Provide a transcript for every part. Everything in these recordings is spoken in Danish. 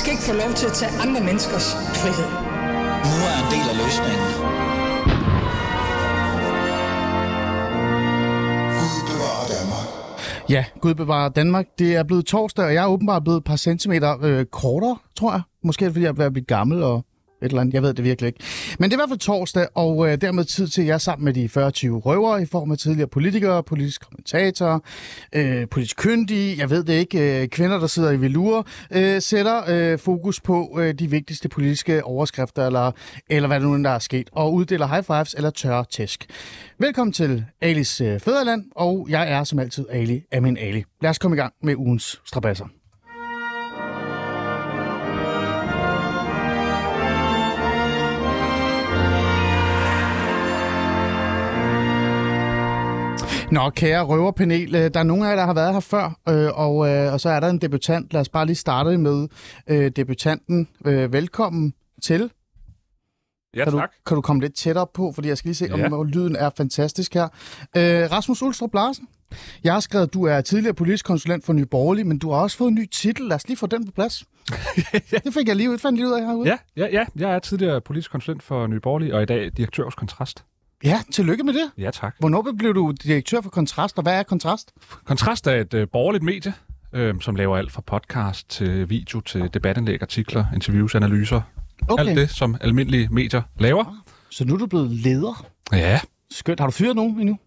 skal ikke få lov til at tage andre menneskers frihed. Nu er en del af løsningen. Ja, Gud bevarer Danmark. Det er blevet torsdag, og jeg er åbenbart blevet et par centimeter øh, kortere, tror jeg. Måske er det, fordi jeg er blive gammel og et eller andet. Jeg ved det virkelig ikke. Men det er i hvert fald torsdag, og øh, dermed tid til, jer sammen med de 40-20 røvere i form af tidligere politikere, politiske kommentatorer, øh, politisk kyndige, jeg ved det ikke, øh, kvinder, der sidder i velure, øh, sætter øh, fokus på øh, de vigtigste politiske overskrifter, eller, eller hvad nu end der er sket, og uddeler high fives eller tørre tæsk. Velkommen til Alis øh, Fæderland, og jeg er som altid Ali Amin Ali. Lad os komme i gang med ugens strabasser. Nå, kære røverpanel, øh, der er nogle af jer, der har været her før, øh, og, øh, og så er der en debutant. Lad os bare lige starte med øh, debutanten. Øh, velkommen til. Ja, kan, du, tak. kan du komme lidt tættere på, fordi jeg skal lige se, Ja. om lyden er fantastisk her. Øh, Rasmus Ulstrup Larsen, jeg har skrevet, at du er tidligere politisk konsulent for Nye Borgerlige, men du har også fået en ny titel. Lad os lige få den på plads. Det fik jeg lige fandt lige ud af herude. Ja, ja, ja, jeg er tidligere politisk konsulent for Nye Borgerlige, og i dag direktør hos Kontrast. Ja, tillykke med det. Ja, tak. Hvornår blev du direktør for Kontrast, og hvad er Kontrast? Kontrast er et øh, borgerligt medie, øh, som laver alt fra podcast til video til debatindlæg, artikler, interviews, analyser. Okay, Alt det, som almindelige medier laver. så nu er du blevet leder. Ja, Skønt. Har du fyret nogen endnu?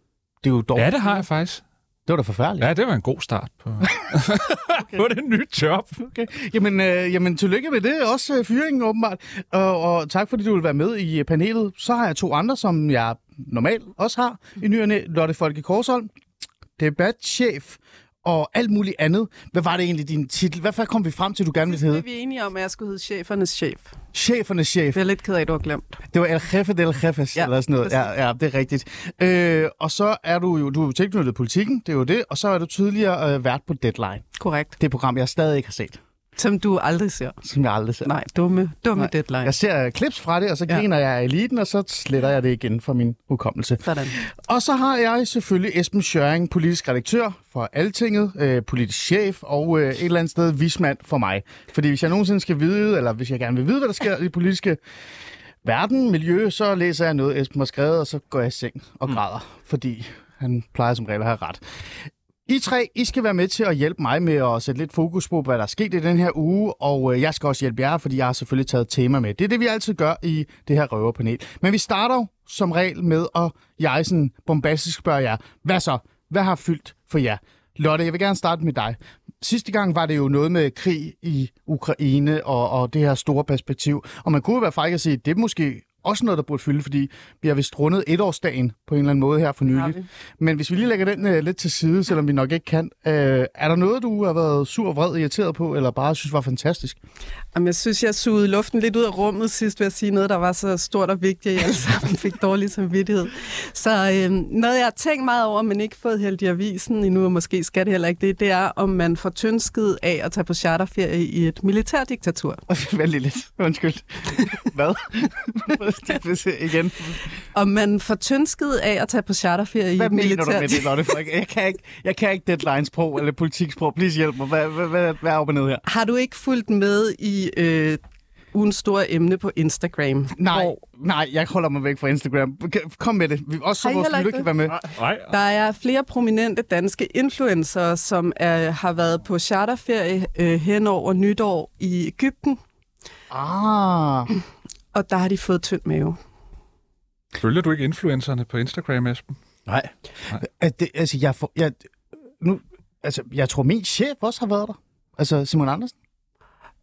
Det er jo dårligt. ja det har jeg faktisk. Det var da forfærdeligt. Ja, det var en god start på, på det nye job. Okay. Jamen, øh, jamen, tillykke med det. Også øh, fyringen, åbenbart. Og, og tak, fordi du vil være med i øh, panelet. Så har jeg to andre, som jeg normalt også har i ny og næ. Lotte Folke Korsholm, debatchef og alt muligt andet. Hvad var det egentlig din titel? Hvad kom vi frem til, du gerne ville Det hedde? er vi enige om, at jeg skulle hedde chefernes chef. Chefernes chef. Det er lidt ked af, at du har glemt. Det var El Jefe del Jefes, ja, eller sådan noget. Ja, ja, det er rigtigt. Øh, og så er du jo, du er tilknyttet politikken, det er jo det, og så er du tidligere øh, vært på Deadline. Korrekt. Det program, jeg stadig ikke har set, Som du aldrig ser. som jeg aldrig ser. Nej, dumme, dumme Nej. deadline. Jeg ser clips fra det, og så Ja. griner jeg af eliten, og så sletter jeg det igen fra min hukommelse. Sådan. Og så har jeg selvfølgelig Esben Schøring, politisk redaktør for Altinget, øh, politisk chef og øh, et eller andet sted vismand for mig. Fordi hvis jeg nogensinde skal vide, eller hvis jeg gerne vil vide, hvad der sker i det politiske verden, miljø, så læser jeg noget, Esben har skrevet, og så går jeg i seng og græder, fordi han plejer som regel at have ret. I tre, I skal være med til at hjælpe mig med at sætte lidt fokus på, hvad der er sket i den her uge, og øh, jeg skal også hjælpe jer, fordi jeg har selvfølgelig taget tema med. Det er det, vi altid gør i det her røverpanel. Men vi starter jo som regel med, at jeg sådan bombastisk spørger jer, hvad så? Hvad har fyldt for jer? Lotte, jeg vil gerne starte med dig. Sidste gang var det jo noget med krig i Ukraine og, og det her store perspektiv. Og man kunne jo være fræk at sige, at det måske også noget, der burde fylde, fordi vi har vist rundet etårsdagen på en eller anden måde her for nylig. Men hvis vi lige lægger den øh, lidt til side, selvom vi nok ikke kan, øh, er der noget, du har været sur, vred, irriteret på, eller bare synes var fantastisk? Jamen, jeg synes, jeg sugede luften lidt ud af rummet sidst ved at sige noget, der var så stort og vigtigt, at jeg alle sammen fik dårlig samvittighed. Så øh, noget, jeg har tænkt meget over, men ikke fået hældt i avisen endnu, og måske skal det heller ikke det, det er, om man får tyndskid af at tage på charterferie i et militærdiktatur. Lige lidt. Undskyld. Hvad? Igen. Om man får tyndskid af at tage på charterferie Hvad i et mener du med det, Lotte? Frederik? Jeg kan ikke, jeg kan ikke deadline-sprog eller politiksprog. Please hjælp mig. Hvad, hvad, hvad, hvad er op og ned her? Har du ikke fulgt med i øh, ugens store emne på Instagram? Nej, Hvor nej, jeg holder mig væk fra Instagram. Kom med det. Vi- Også så vores ikke kan være med. Nej, Der er flere prominente danske influencer, som er, har været på charterferie øh, hen over nytår i Ægypten, Ah, og der har de fået tynd mave. følger du ikke influencerne på Instagram, Esben? nej. Nej. At det, altså, jeg, får, jeg, nu, altså, jeg tror, min chef også har været der. Altså, Simon Andersen.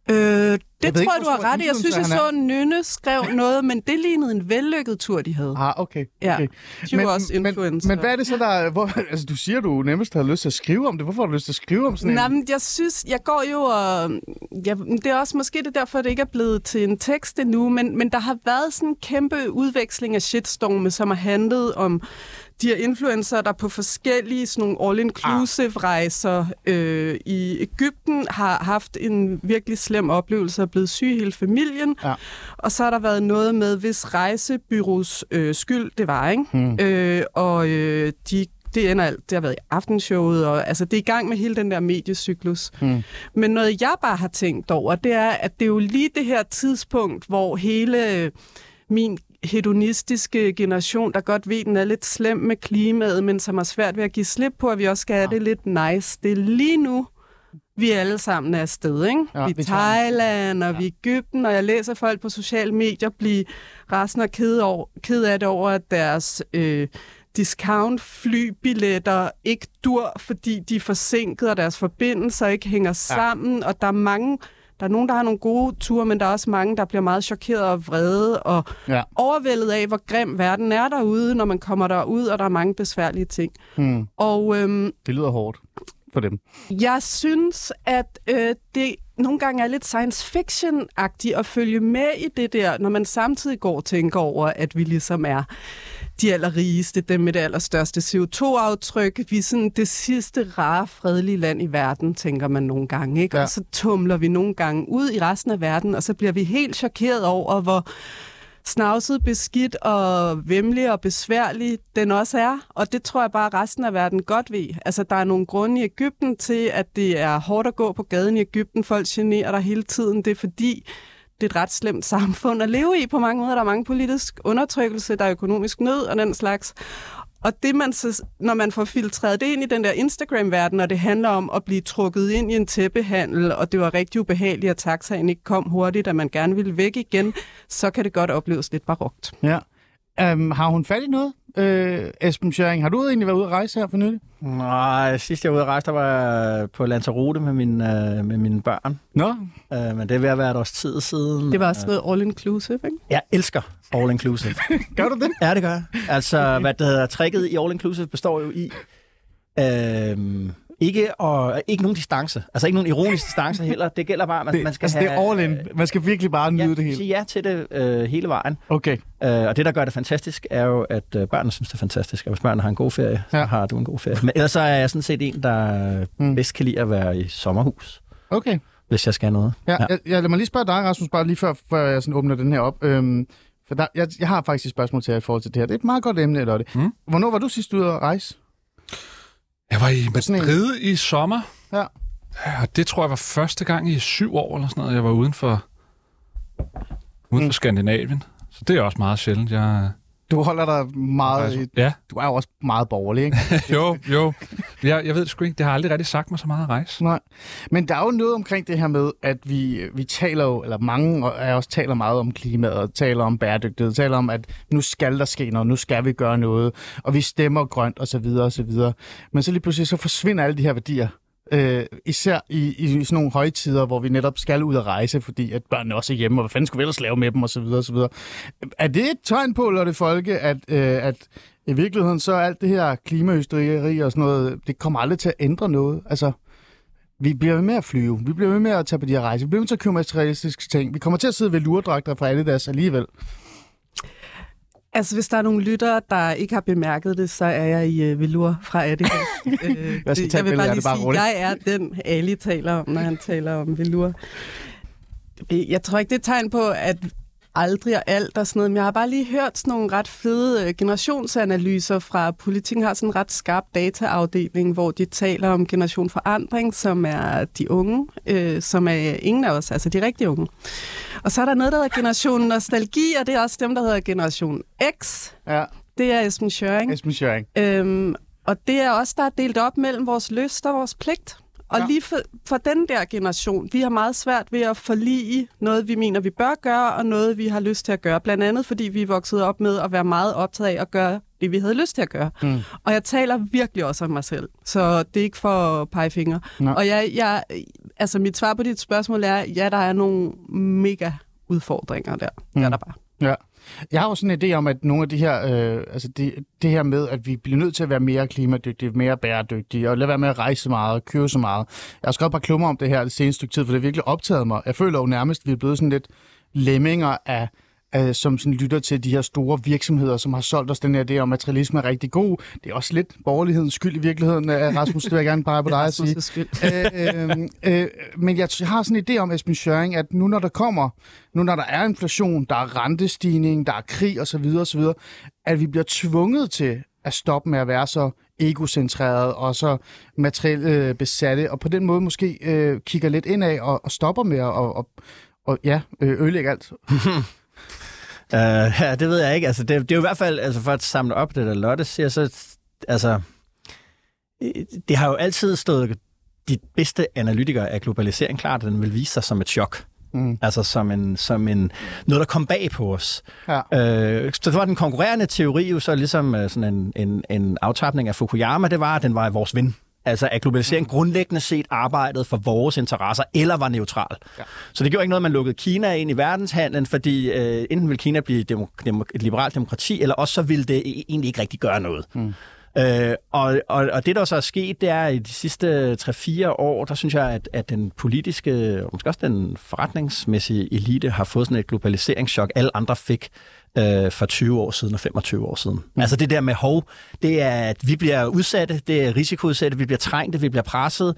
Øh, det ved tror jeg, du har ret i. Jeg synes, jeg så, Nynne skrev noget, men det lignede en vellykket tur, de havde. Ah, okay. Ja, okay. De var også influencer. Men, men hvad er det så, der... Hvor, altså, du siger, du nemmest har lyst til at skrive om det. Hvorfor har du lyst til at skrive om sådan Nej, en... men jeg synes, jeg går jo og... Ja, det er også måske det er derfor, det ikke er blevet til en tekst endnu, men, men der har været sådan en kæmpe udveksling af shitstorme, som har handlet om de her influencer, der på forskellige sådan nogle all-inclusive rejser øh, i Ægypten har haft en virkelig slem oplevelse og blevet syg hele familien. Ja. Og så har der været noget med, hvis rejsebyrås øh, skyld det var, ikke? Hmm. Øh, og øh, de det ender alt. Det har været i aftenshowet, og altså, det er i gang med hele den der mediecyklus. Mm. Men noget, jeg bare har tænkt over, det er, at det er jo lige det her tidspunkt, hvor hele min hedonistiske generation, der godt ved, den er lidt slem med klimaet, men som har svært ved at give slip på, at vi også skal have det lidt nice. Det er lige nu, vi alle sammen er afsted, ikke? Ja, vi er tager Thailand, og ja. vi er Ægypten, og jeg læser folk på sociale medier blive resten og ked, over, ked af det over, at deres øh, discount-flybilletter ikke dur, fordi de er forsinket, og deres forbindelser ikke hænger sammen, ja. og der er mange... Der er nogen, der har nogle gode ture, men der er også mange, der bliver meget chokeret og vrede og Ja. overvældet af, hvor grim verden er derude, når man kommer derud, og der er mange besværlige ting. Hmm. Og øhm, Det lyder hårdt for dem. jeg synes, at øh, det nogle gange er lidt science fiction-agtigt at følge med i det der, når man samtidig går og tænker over, at vi ligesom er de allerrigeste, dem med det allerstørste CO2-aftryk. Vi er sådan det sidste rare, fredelige land i verden, tænker man nogle gange. Ikke? Ja. Og så tumler vi nogle gange ud i resten af verden, og så bliver vi helt chokeret over, hvor snavset, beskidt og vemmelig og besværlig den også er. Og det tror jeg bare, resten af verden godt ved. Altså, der er nogle grunde i Ægypten til, at det er hårdt at gå på gaden i Ægypten. Folk generer dig hele tiden. Det er fordi, det er et ret slemt samfund at leve i på mange måder. Der er mange politisk undertrykkelse, der er økonomisk nød og den slags. Og det man så, når man får filtreret det ind i den der Instagram-verden, og det handler om at blive trukket ind i en tæppehandel, og det var rigtig ubehageligt, at taxaen ikke kom hurtigt, at man gerne ville væk igen, så kan det godt opleves lidt barokt. Ja. Um, har hun fat i noget? Øh, Esben Schøring, har du egentlig været ude at rejse her for nylig? Nej, sidst jeg var ude at rejse, der var jeg på Lanzarote med, min, øh, med mine børn. Nå, Øh, men det er ved at være et års tid siden. Det var også noget all-inclusive, ikke? Jeg elsker all inclusive. gør du det? ja, det gør jeg. Altså, okay. hvad det hedder, tricket i all inclusive består jo i øh, ikke, og, ikke nogen distance. Altså ikke nogen ironisk distance heller. Det gælder bare, at man, det man skal altså, have... det er all in. Man skal virkelig bare nyde ja, det hele. sige ja til det øh, hele vejen. Okay. Øh, og det, der gør det fantastisk, er jo, at øh, børnene synes, det er fantastisk. Og hvis børnene har en god ferie, Ja. så har du en god ferie. Men ellers så er jeg sådan set en, der Mm. mm. bedst kan lide at være i sommerhus, Okay. hvis jeg skal noget. Ja, ja. Jeg, lad mig lige spørge dig, Rasmus, bare lige før, før jeg sådan åbner den her op. Øhm, for der, jeg, jeg har faktisk et spørgsmål til jer i forhold til det her. Det er et meget godt emne, Lotte. Mm. Hvornår var du sidst ude at rejse? Jeg var i Madrid i sommer. Ja. Ja, og det tror jeg var første gang i syv år eller sådan noget, jeg var uden for, uden for Mm. Skandinavien. Så det er også meget sjældent. Jeg, Du holder dig meget... ja, Du er jo også meget borgerlig, ikke? jo, jo. Jeg, jeg ved det sgu ikke. Det har aldrig rigtig sagt mig så meget at rejse. Nej. Men der er jo noget omkring det her med, at vi, vi taler jo, eller mange af os taler meget om klimaet, og taler om bæredygtighed, taler om, at nu skal der ske noget, nu skal vi gøre noget, og vi stemmer grønt, og så videre, og så videre. Men så lige pludselig, så forsvinder alle de her værdier. Øh, især i, i sådan nogle højtider, hvor vi netop skal ud at rejse, fordi at børnene også er hjemme, og hvad fanden skulle vi ellers lave med dem, og så videre, og så videre. Er det et tegn på, Lotte Folke, at, øh, at i virkeligheden så er alt det her klimahysteri og sådan noget, det kommer aldrig til at ændre noget? Altså, vi bliver ved med at flyve. Vi bliver ved med at tage på de her rejser. Vi bliver ved med at købe materialistiske ting. Vi kommer til at sidde ved luredragter fra Adidas alligevel. Altså, hvis der er nogle lyttere, der ikke har bemærket det, så er jeg i uh, velour fra Adidas. øh, Jeg skal jeg vil bare lige bare sige, roligt. jeg er den, Ali taler om, når han taler om velour. Jeg tror ikke, det er et tegn på, at aldrig og alt og sådan noget, men jeg har bare lige hørt sådan nogle ret fede øh, generationsanalyser fra Politikken har sådan en ret skarp dataafdeling, hvor de taler om generation forandring, som er de unge, øh, som er ingen af os, altså de rigtige unge. Og så er der noget, der hedder generation nostalgi, og det er også dem, der hedder generation X. Ja, Det er Esben Schøring. Esben Schøring. Øhm, og det er også der er delt op mellem vores lyst og vores pligt. Og Ja. lige for, for den der generation, vi har meget svært ved at forlige noget, vi mener, vi bør gøre, og noget, vi har lyst til at gøre. Blandt andet, fordi vi er vokset op med at være meget optaget af at gøre det, vi havde lyst til at gøre. Mm. Og jeg taler virkelig også om mig selv, så det er ikke for at pege fingre. Og jeg, jeg, altså mit svar på dit spørgsmål er, ja, der er nogle mega udfordringer der. Mm. Er Mm. der bare. Ja. Jeg har jo sådan en idé om, at nogle af de her, øh, altså det, det her med, at vi bliver nødt til at være mere klimadygtige, mere bæredygtige, og lade være med at rejse så meget og købe så meget. Jeg har skrevet et par klummer om det her det seneste stykke tid, for det har virkelig optaget mig. Jeg føler jo nærmest, at vi er blevet sådan lidt lemminger af, af, som sådan lytter til de her store virksomheder, som har solgt os den her idé om, at materialisme er rigtig god. Det er også lidt borgerlighedens skyld i virkeligheden, øh, Rasmus, det vil jeg gerne pege på dig at sige. Øh, øh, øh, men jeg har sådan en idé om, Esben Schøring, at nu når der kommer, nu når der er inflation, der er rentestigning, der er krig osv., osv., at vi bliver tvunget til at stoppe med at være så egocentreret og så materielt øh, besatte, og på den måde måske øh, kigger lidt indad og, og stopper med at og, og, og, ja, øh, ødelægge alt. Uh, ja, det ved jeg ikke. Altså, det, det er jo i hvert fald, altså for at samle op det, der Lotte siger, så altså, øh, det har jo altid stået de bedste analytikere af globalisering klart, at den vil vise sig som et chok. Mm. Altså som, en, som en, noget, der kom bag på os. Ja. Øh, så var den konkurrerende teori jo så ligesom uh, sådan en, en, en aftapning af Fukuyama, det var, at den var vores ven. Altså at globalisering grundlæggende set arbejdede for vores interesser, eller var neutral. Ja. Så det gjorde ikke noget, at man lukkede Kina ind i verdenshandlen, fordi øh, enten ville Kina blive demo- demo- et liberalt demokrati, eller også så ville det e-, egentlig ikke rigtig gøre noget. Mm. Øh, og, og, og det, der så er sket, det er i de sidste 3-4 år, der synes jeg, at, at den politiske, og måske også den forretningsmæssige elite, har fået sådan et globaliseringschok, alle andre fik øh, for 20 år siden og 25 år siden. Mm. Altså det der med hov, det er, at vi bliver udsatte, det er risikoudsatte, vi bliver trængte, vi bliver presset.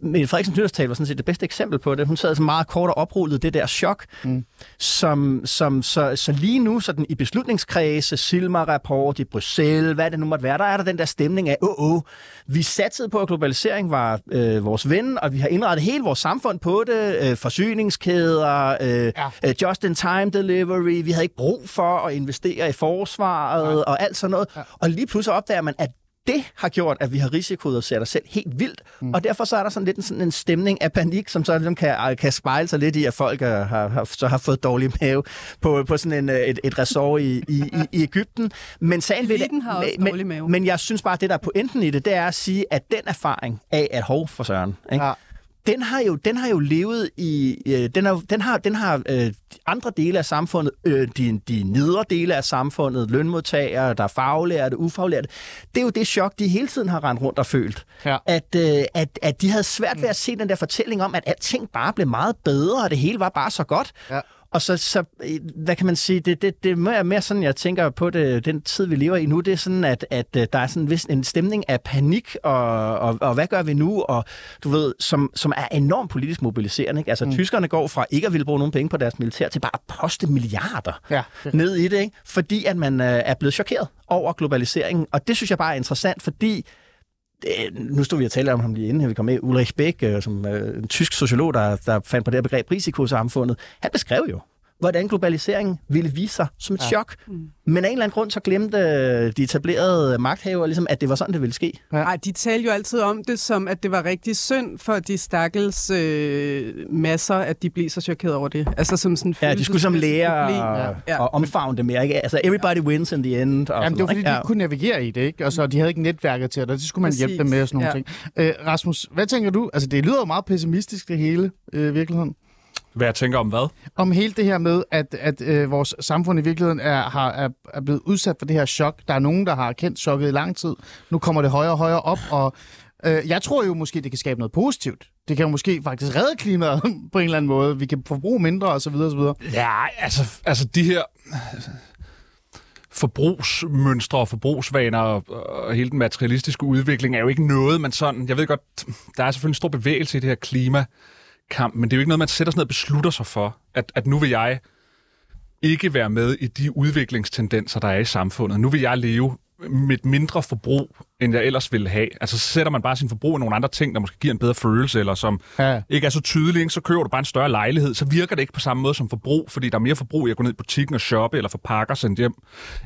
Men Frederiksen nytårstal var sådan set det bedste eksempel på det. Hun sad så meget kort og oprullet det der chok, mm. som, som så, så lige nu sådan i beslutningskredse, Silmar-rapport i Bruxelles, hvad det nu måtte være, der er der den der stemning af, åh, oh, oh, vi satsede på, at globalisering var øh, vores ven, og vi har indrettet hele vores samfund på det, øh, forsyningskæder, øh, ja. just-in-time delivery, vi havde ikke brug for at investere i forsvaret ja. og alt sådan noget. Ja. Og lige pludselig opdager man, at det har gjort, at vi har risikoudset os selv helt vildt. Mm. Og derfor så er der sådan lidt en, sådan en stemning af panik, som så ligesom kan, kan spejle sig lidt i, at folk har, har, så har fået dårlig mave på, på sådan en, et, et resort i, i, i, Ægypten. Men sagen ved det, har også men, mave. Men jeg synes bare, at det der er pointen i det, det er at sige, at den erfaring af, at hov for søren, ikke? Ja den har jo, den har jo levet i, øh, den, har, den har, den har øh, andre dele af samfundet, øh, de, de nedre dele af samfundet, lønmodtagere, der er faglærte, ufaglærte, det er jo det chok, de hele tiden har rendt rundt og følt. Ja. At, øh, at, at de havde svært ved at se den der fortælling om, at alting bare blev meget bedre, og det hele var bare så godt. Ja. Og så, så, øh, hvad kan man sige, det, det, det er mere sådan, jeg tænker på det, den tid, vi lever i nu, det er sådan, at, at øh, der er sådan en, en stemning af panik, og, og, og hvad gør vi nu, og du ved, som, som er enormt politisk mobiliserende. Ikke? Altså, mm. tyskerne går fra ikke at ville bruge nogen penge på deres militær, til bare at poste milliarder ja. ned i det, ikke? fordi at man øh, er blevet chokeret over globaliseringen. Og det synes jeg bare er interessant, fordi Øh, nu stod vi og talte om ham lige inden, vi kom med, Ulrich Beck, øh, som en tysk sociolog, der, der fandt på det her begreb risikosamfundet. Han beskrev jo, hvordan globaliseringen ville vise sig som et ja. chok. Mm. Men af en eller anden grund, så glemte øh, de etablerede magthavere, ligesom, at det var sådan, det ville ske. Nej, ja. de talte jo altid om det som, at det var rigtig synd for de stakkels øh, masser, at de blev så chokeret over det. Altså som sådan Ja, de skulle som lære og, ja. og omfavne det mere. Ikke? Altså, everybody wins in the end. Og Jamen, det var fordi, de ja. kunne navigere i det, ikke? Og så de havde ikke netværket til det, og det skulle man Præcis. hjælpe dem med og sådan nogle ja. ting. Øh, Rasmus, hvad tænker du? Altså, det lyder jo meget pessimistisk, det hele, øh, virkeligheden. Hvad jeg tænker om hvad? Om hele det her med, at, at øh, vores samfund i virkeligheden er, har, er, er blevet udsat for det her chok. Der er nogen, der har kendt chokket i lang tid. Nu kommer det højere og højere op, og øh, jeg tror jo måske, det kan skabe noget positivt. Det kan jo måske faktisk redde klimaet på en eller anden måde. Vi kan forbruge mindre osv. osv. Ja, altså, altså de her forbrugsmønstre og forbrugsvaner og, og hele den materialistiske udvikling er jo ikke noget, man sådan... Jeg ved godt, der er selvfølgelig en stor bevægelse i det her klima kamp, men det er jo ikke noget, man sætter sig ned og beslutter sig for, at, at nu vil jeg ikke være med i de udviklingstendenser, der er i samfundet. Nu vil jeg leve med et mindre forbrug, end jeg ellers ville have. Altså, så sætter man bare sin forbrug i nogle andre ting, der måske giver en bedre følelse, eller som ja. ikke er så tydelige, så køber du bare en større lejlighed, så virker det ikke på samme måde som forbrug, fordi der er mere forbrug i at gå ned i butikken og shoppe, eller få pakker sendt hjem,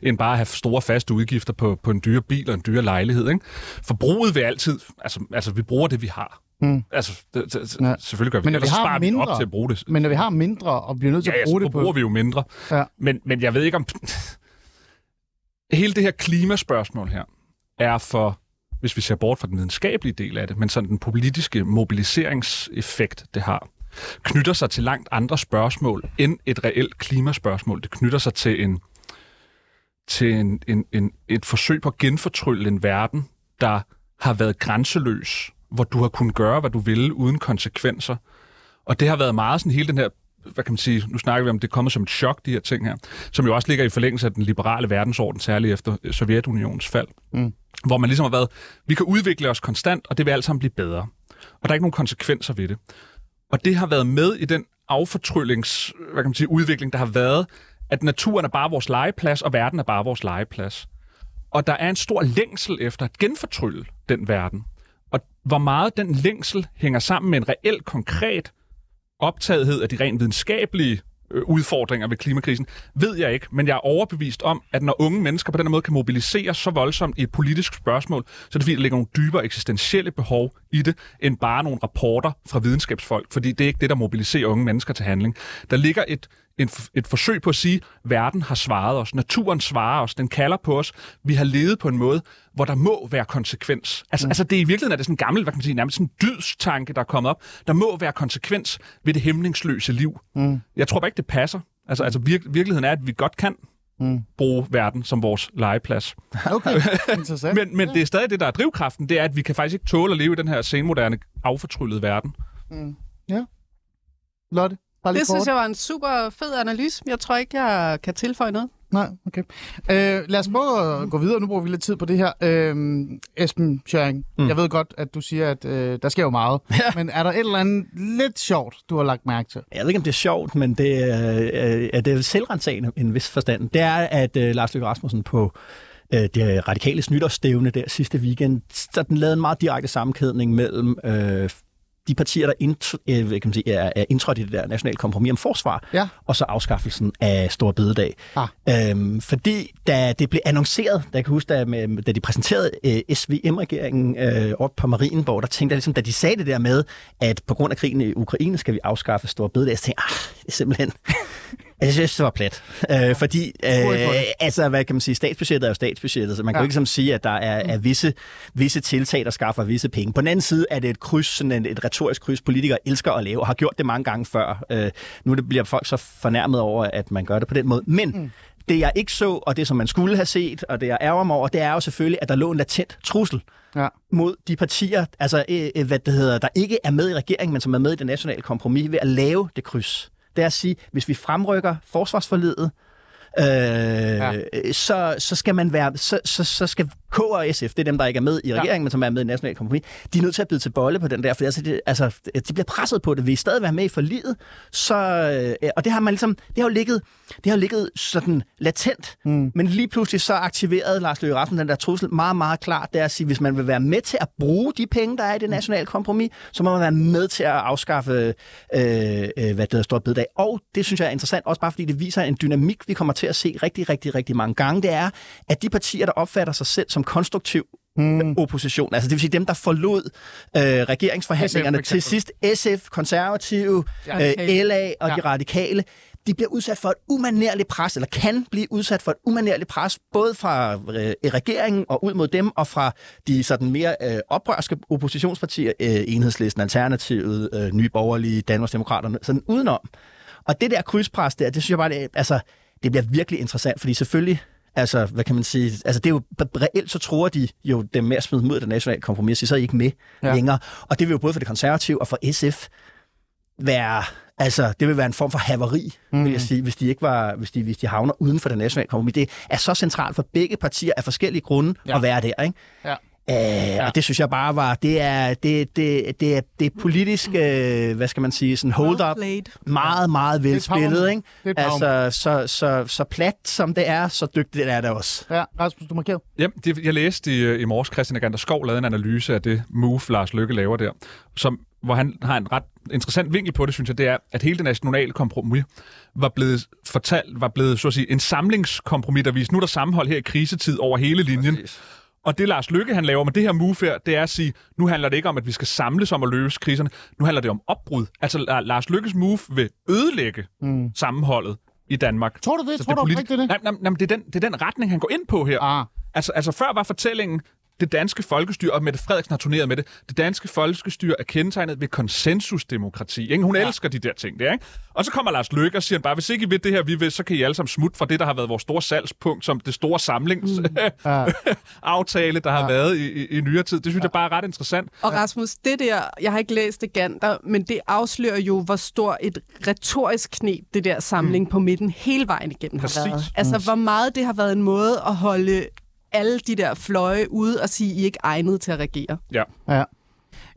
end bare at have store faste udgifter på, på en dyre bil og en dyre lejlighed. Ikke? Forbruget vil altid, altså, altså vi bruger det, vi har. Mm. Altså, det, det, ja. selvfølgelig gør vi men når det. Vi har mindre, op til at bruge det. Men når vi har mindre og bliver nødt til ja, at bruge ja, det på... bruger vi jo mindre. Ja. Men, men jeg ved ikke om... Hele det her klimaspørgsmål her er for, hvis vi ser bort fra den videnskabelige del af det, men sådan den politiske mobiliseringseffekt, det har, knytter sig til langt andre spørgsmål end et reelt klimaspørgsmål. Det knytter sig til en til en, en, en, et forsøg på at genfortrylle en verden, der har været grænseløs hvor du har kunnet gøre, hvad du ville, uden konsekvenser. Og det har været meget sådan hele den her hvad kan man sige, nu snakker vi om, det er kommet som et chok, de her ting her, som jo også ligger i forlængelse af den liberale verdensorden, særligt efter Sovjetunionens fald, mm. hvor man ligesom har været, vi kan udvikle os konstant, og det vil alt sammen blive bedre. Og der er ikke nogen konsekvenser ved det. Og det har været med i den affortryllings, hvad kan man sige, udvikling, der har været, at naturen er bare vores legeplads, og verden er bare vores legeplads. Og der er en stor længsel efter at genfortrylle den verden. Hvor meget den længsel hænger sammen med en reel, konkret optagethed af de rent videnskabelige øh, udfordringer ved klimakrisen, ved jeg ikke, men jeg er overbevist om, at når unge mennesker på den her måde kan mobilisere så voldsomt i et politisk spørgsmål, så er det fordi, der ligger nogle dybere eksistentielle behov i det, end bare nogle rapporter fra videnskabsfolk, fordi det er ikke det, der mobiliserer unge mennesker til handling. Der ligger et en, et forsøg på at sige, at verden har svaret os, naturen svarer os, den kalder på os. Vi har levet på en måde, hvor der må være konsekvens. Altså, mm. altså det er i virkeligheden er det sådan en gammel, hvad kan man sige, nærmest sådan en dydstanke, der er kommet op. Der må være konsekvens ved det hemmelingsløse liv. Mm. Jeg tror bare ikke, det passer. Altså, altså vir- virkeligheden er, at vi godt kan mm. bruge verden som vores legeplads. Okay, interessant. men men det er stadig det, der er drivkraften, det er, at vi kan faktisk ikke tåle at leve i den her senmoderne, affortryllede verden. Mm. Ja. Lotte? Bare det synes jeg var en super fed analyse. Jeg tror ikke, jeg kan tilføje noget. Nej, okay. Øh, lad os prøve at gå videre. Nu bruger vi lidt tid på det her. Øh, Esben Schøring, mm. jeg ved godt, at du siger, at øh, der sker jo meget. Ja. Men er der et eller andet lidt sjovt, du har lagt mærke til? Jeg ved ikke, om det er sjovt, men det er, øh, det er selvrensagende i en vis forstand. Det er, at øh, Lars Løkke Rasmussen på øh, det radikale nytårsstævne der sidste weekend, så den lavede en meget direkte sammenkædning mellem øh, de partier, der int, øh, kan man sige, er, er indtrådt i det der nationale kompromis om forsvar, ja. og så afskaffelsen af Stor Bededag. Ah. Øhm, fordi da det blev annonceret, da jeg kan huske, da, med, da de præsenterede øh, SVM-regeringen øh, op på Marienborg, der tænkte jeg ligesom, da de sagde det der med, at på grund af krigen i Ukraine skal vi afskaffe Stor Bededag, så tænkte jeg, ah, det er simpelthen jeg synes, det var plat. Øh, fordi, øh, altså, hvad kan man sige, statsbudgettet er jo statsbudgettet, så man ja. kan jo ikke som sige, at der er, er visse, visse tiltag, der skaffer visse penge. På den anden side er det et kryds, sådan et, et retorisk kryds, politikere elsker at lave, og har gjort det mange gange før. Øh, nu det bliver folk så fornærmet over, at man gør det på den måde. Men mm. det, jeg ikke så, og det, som man skulle have set, og det, jeg ærger mig over, det er jo selvfølgelig, at der lå en latent trussel ja. mod de partier, altså, øh, øh hvad det hedder, der ikke er med i regeringen, men som er med i det nationale kompromis, ved at lave det kryds det er at sige, hvis vi fremrykker forsvarsforledet, øh, ja. så, så skal man være, så, så, så skal K og SF, det er dem, der ikke er med i regeringen, ja. men som er med i National Kompromis, de er nødt til at bide til bolle på den der, for altså, det, altså, de bliver presset på det. Vil I stadig være med i forliget? Så, øh, og det har man ligesom, det har jo ligget, det har jo ligget sådan latent, mm. men lige pludselig så aktiverede Lars Løkke Rasmussen den der trussel meget, meget klart, det er at sige, hvis man vil være med til at bruge de penge, der er i det nationale kompromis, så må man være med til at afskaffe, øh, øh, hvad det der står bededag. Og det synes jeg er interessant, også bare fordi det viser en dynamik, vi kommer til at se rigtig, rigtig, rigtig mange gange. Det er, at de partier, der opfatter sig selv som som konstruktiv mm. opposition. Altså det vil sige dem, der forlod øh, regeringsforhandlingerne SF, til sidst. SF, konservative, ja. øh, LA og ja. de radikale de bliver udsat for et umanerligt pres, eller kan blive udsat for et umanerligt pres, både fra øh, regeringen og ud mod dem, og fra de sådan mere øh, oprørske oppositionspartier, øh, Enhedslisten, Alternativet, øh, Nye Borgerlige, Danmarksdemokraterne, sådan udenom. Og det der krydspres der, det synes jeg bare, det, altså, det bliver virkelig interessant, fordi selvfølgelig Altså, hvad kan man sige? Altså, det er jo reelt, så tror de jo dem med at smide mod det nationale kompromis, så er I ikke med ja. længere. Og det vil jo både for det konservative og for SF være, altså, det vil være en form for haveri, mm. vil jeg mm. sige, hvis de ikke var, hvis de, hvis de havner uden for det nationale kompromis. Det er så centralt for begge partier af forskellige grunde ja. at være der, ikke? Ja. Øh, ja. Og det synes jeg bare var, det er, det, det, det er, det er politisk, øh, hvad skal man sige, sådan hold up, meget, meget velspillet, ikke? Altså, så, så, så plat som det er, så dygtigt er det også. Ja, Rasmus, du markerer. Ja, det, jeg læste i, i morges, Christian Agander Skov lavede en analyse af det move, Lars Lykke laver der, som, hvor han har en ret interessant vinkel på det, synes jeg, det er, at hele det nationale kompromis var blevet fortalt, var blevet, så at sige, en samlingskompromis, der viste, nu er der sammenhold her i krisetid over hele linjen. Præcis. Og det Lars Lykke, han laver med det her move her, det er at sige, nu handler det ikke om, at vi skal samles om at løse kriserne. Nu handler det om opbrud. Altså Lars Lykkes move vil ødelægge mm. sammenholdet i Danmark. Tror du det? Så Tror det du politi- det? Nej, nej, nej, det, er den, det er den retning, han går ind på her. Ah. Altså, altså før var fortællingen, det danske folkestyre, og Mette Frederiksen har turneret med det, det danske folkestyre er kendetegnet ved konsensusdemokrati. Ikke? Hun ja. elsker de der ting der, ikke? Og så kommer Lars Løkke og siger bare, hvis ikke I ved det her, vi vil, så kan I alle sammen smutte fra det, der har været vores store salgspunkt, som det store samlingsaftale, mm. der har ja. været i, i, i nyere tid. Det synes ja. jeg bare er ret interessant. Og Rasmus, det der, jeg har ikke læst det Gander, men det afslører jo, hvor stor et retorisk knep det der samling mm. på midten hele vejen igennem Præcis. har været. Altså, hvor meget det har været en måde at holde alle de der fløje ude og sige, at I er ikke egnet til at regere. Ja. ja.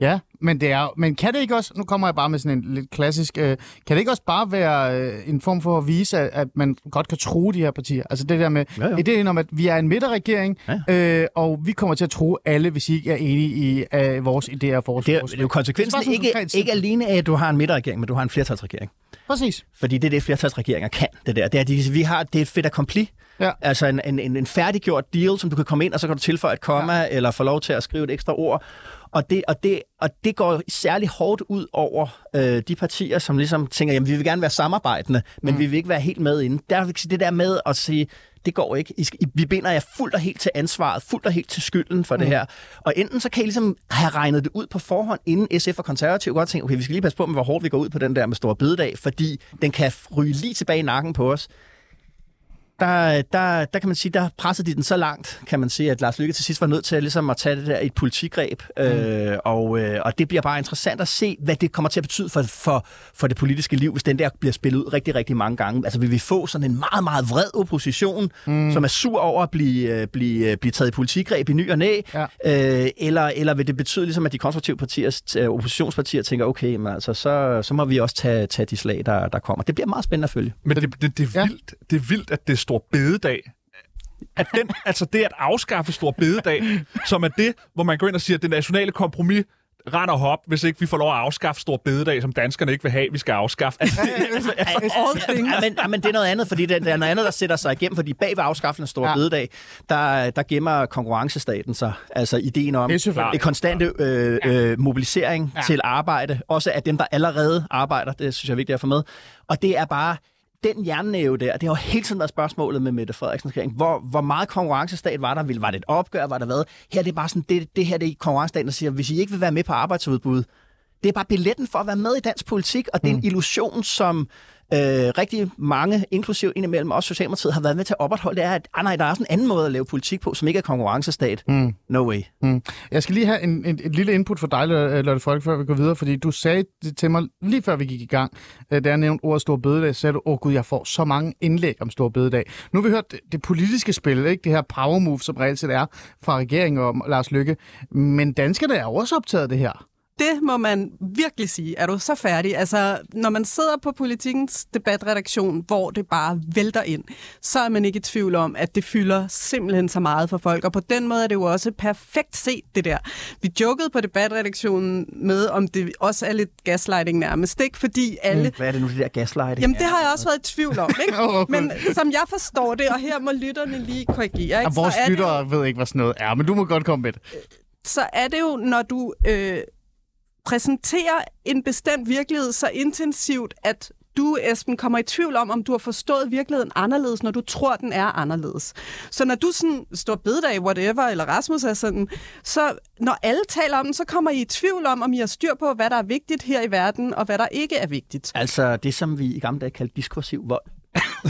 Ja, men det er men kan det ikke også, nu kommer jeg bare med sådan en lidt klassisk, øh, kan det ikke også bare være øh, en form for at vise, at, at man godt kan tro de her partier? Altså det der med Ja, ja. ideen om, at vi er en midterregering, øh, og vi kommer til at tro alle, hvis I ikke er enige i øh, vores idéer og vores Det er, det er jo konsekvensen Det er ikke, konkret ikke alene af, at du har en midterregering, men du har en flertalsregering. Præcis. Fordi det er det, flertalsregeringer kan, det der. Det er, at de, vi har, det er et fedt accompli. Ja. Altså en, en, en, færdiggjort deal, som du kan komme ind, og så kan du tilføje et komma, ja. eller få lov til at skrive et ekstra ord. Og det, og det, og det går særlig hårdt ud over øh, de partier, som ligesom tænker, jamen vi vil gerne være samarbejdende, men mm. vi vil ikke være helt med inde. Der vil det der med at sige, det går ikke. I, vi binder jer fuldt og helt til ansvaret, fuldt og helt til skylden for mm. det her. Og enten så kan I ligesom have regnet det ud på forhånd, inden SF og Konservativ godt tænke, okay, vi skal lige passe på med, hvor hårdt vi går ud på den der med store bededag, fordi den kan ryge lige tilbage i nakken på os. Der, der, der kan man sige, der pressede de den så langt, kan man sige, at Lars Lykke til sidst var nødt til at, ligesom at tage det der i et politigreb. Mm. Øh, og, øh, og det bliver bare interessant at se, hvad det kommer til at betyde for, for, for det politiske liv, hvis den der bliver spillet ud rigtig, rigtig mange gange. Altså vil vi få sådan en meget, meget vred opposition, mm. som er sur over at blive, øh, blive, øh, blive taget i politigreb i ny og næ, Ja. øh, eller, eller vil det betyde ligesom, at de konservative partier, øh, oppositionspartier tænker, okay, men altså, så, så må vi også tage, tage de slag, der, der kommer. Det bliver meget spændende at følge. Men det, det, det, er Ja. vildt, det er vildt, at det stor bededag. At den, altså det at afskaffe stor bededag, som er det, hvor man går ind og siger, at det nationale kompromis render hop, hvis ikke vi får lov at afskaffe stor bededag, som danskerne ikke vil have, vi skal afskaffe. Altså, things. Ja, men, men det er noget andet, fordi det, det er noget andet, der sætter sig igennem, fordi bag ved afskaffelsen af Store Ja. Bededag, der, der gemmer konkurrencestaten sig. Altså ideen om er det konstante øh, øh, mobilisering ja. til arbejde, også af dem, der allerede arbejder, det synes jeg er vigtigt at få med. Og det er bare den jernnæve der, det har jo hele tiden været spørgsmålet med Mette Frederiksens regering. Hvor, hvor meget konkurrencestat var der? Vil- Var det et opgør? Var der hvad? Her er det bare sådan, det, det her det er konkurrencestaten, der siger, hvis I ikke vil være med på arbejdsudbud, det er bare billetten for at være med i dansk politik, og det er en illusion, som øh, rigtig mange, inklusiv indimellem også Socialdemokratiet, har været med til at opretholde. Det er, at ah, nej, der er også en anden måde at lave politik på, som ikke er konkurrencestat. Mm. No way. Mm. Jeg skal lige have en, en, et lille input fra dig, Lotte Folk, før vi går videre, fordi du sagde til mig lige før vi gik i gang, øh, da jeg nævnte ordet Stor Bededag, så sagde du, åh oh, gud, jeg får så mange indlæg om Stor Bededag. Nu har vi hørt det, det politiske spil, ikke? det her power move, som reelt set er fra regeringen og Lars Lykke, men danskerne er også optaget det her. Det må man virkelig sige. Er du så færdig? Altså, når man sidder på politikens debatredaktion, hvor det bare vælter ind, så er man ikke i tvivl om, at det fylder simpelthen så meget for folk. Og på den måde er det jo også perfekt set, det der. Vi jokede på debatredaktionen med, om det også er lidt gaslighting nærmest, ikke? Fordi alle... Hvad er det nu, det der gaslighting? Jamen, det har jeg også været i tvivl om, ikke? Men som jeg forstår det, og her må lytterne lige korrigere, ikke? Og vores er det jo- lyttere ved ikke, hvad sådan noget er, men du må godt komme med det. så er det jo, når du øh, præsenterer en bestemt virkelighed så intensivt, at du, Esben, kommer i tvivl om, om du har forstået virkeligheden anderledes, når du tror, den er anderledes. Så når du sådan står bededag, whatever, eller Rasmus er sådan, så når alle taler om den, så kommer I i tvivl om, om I har styr på, hvad der er vigtigt her i verden, og hvad der ikke er vigtigt. Altså det, som vi i gamle dage kaldte diskursiv vold.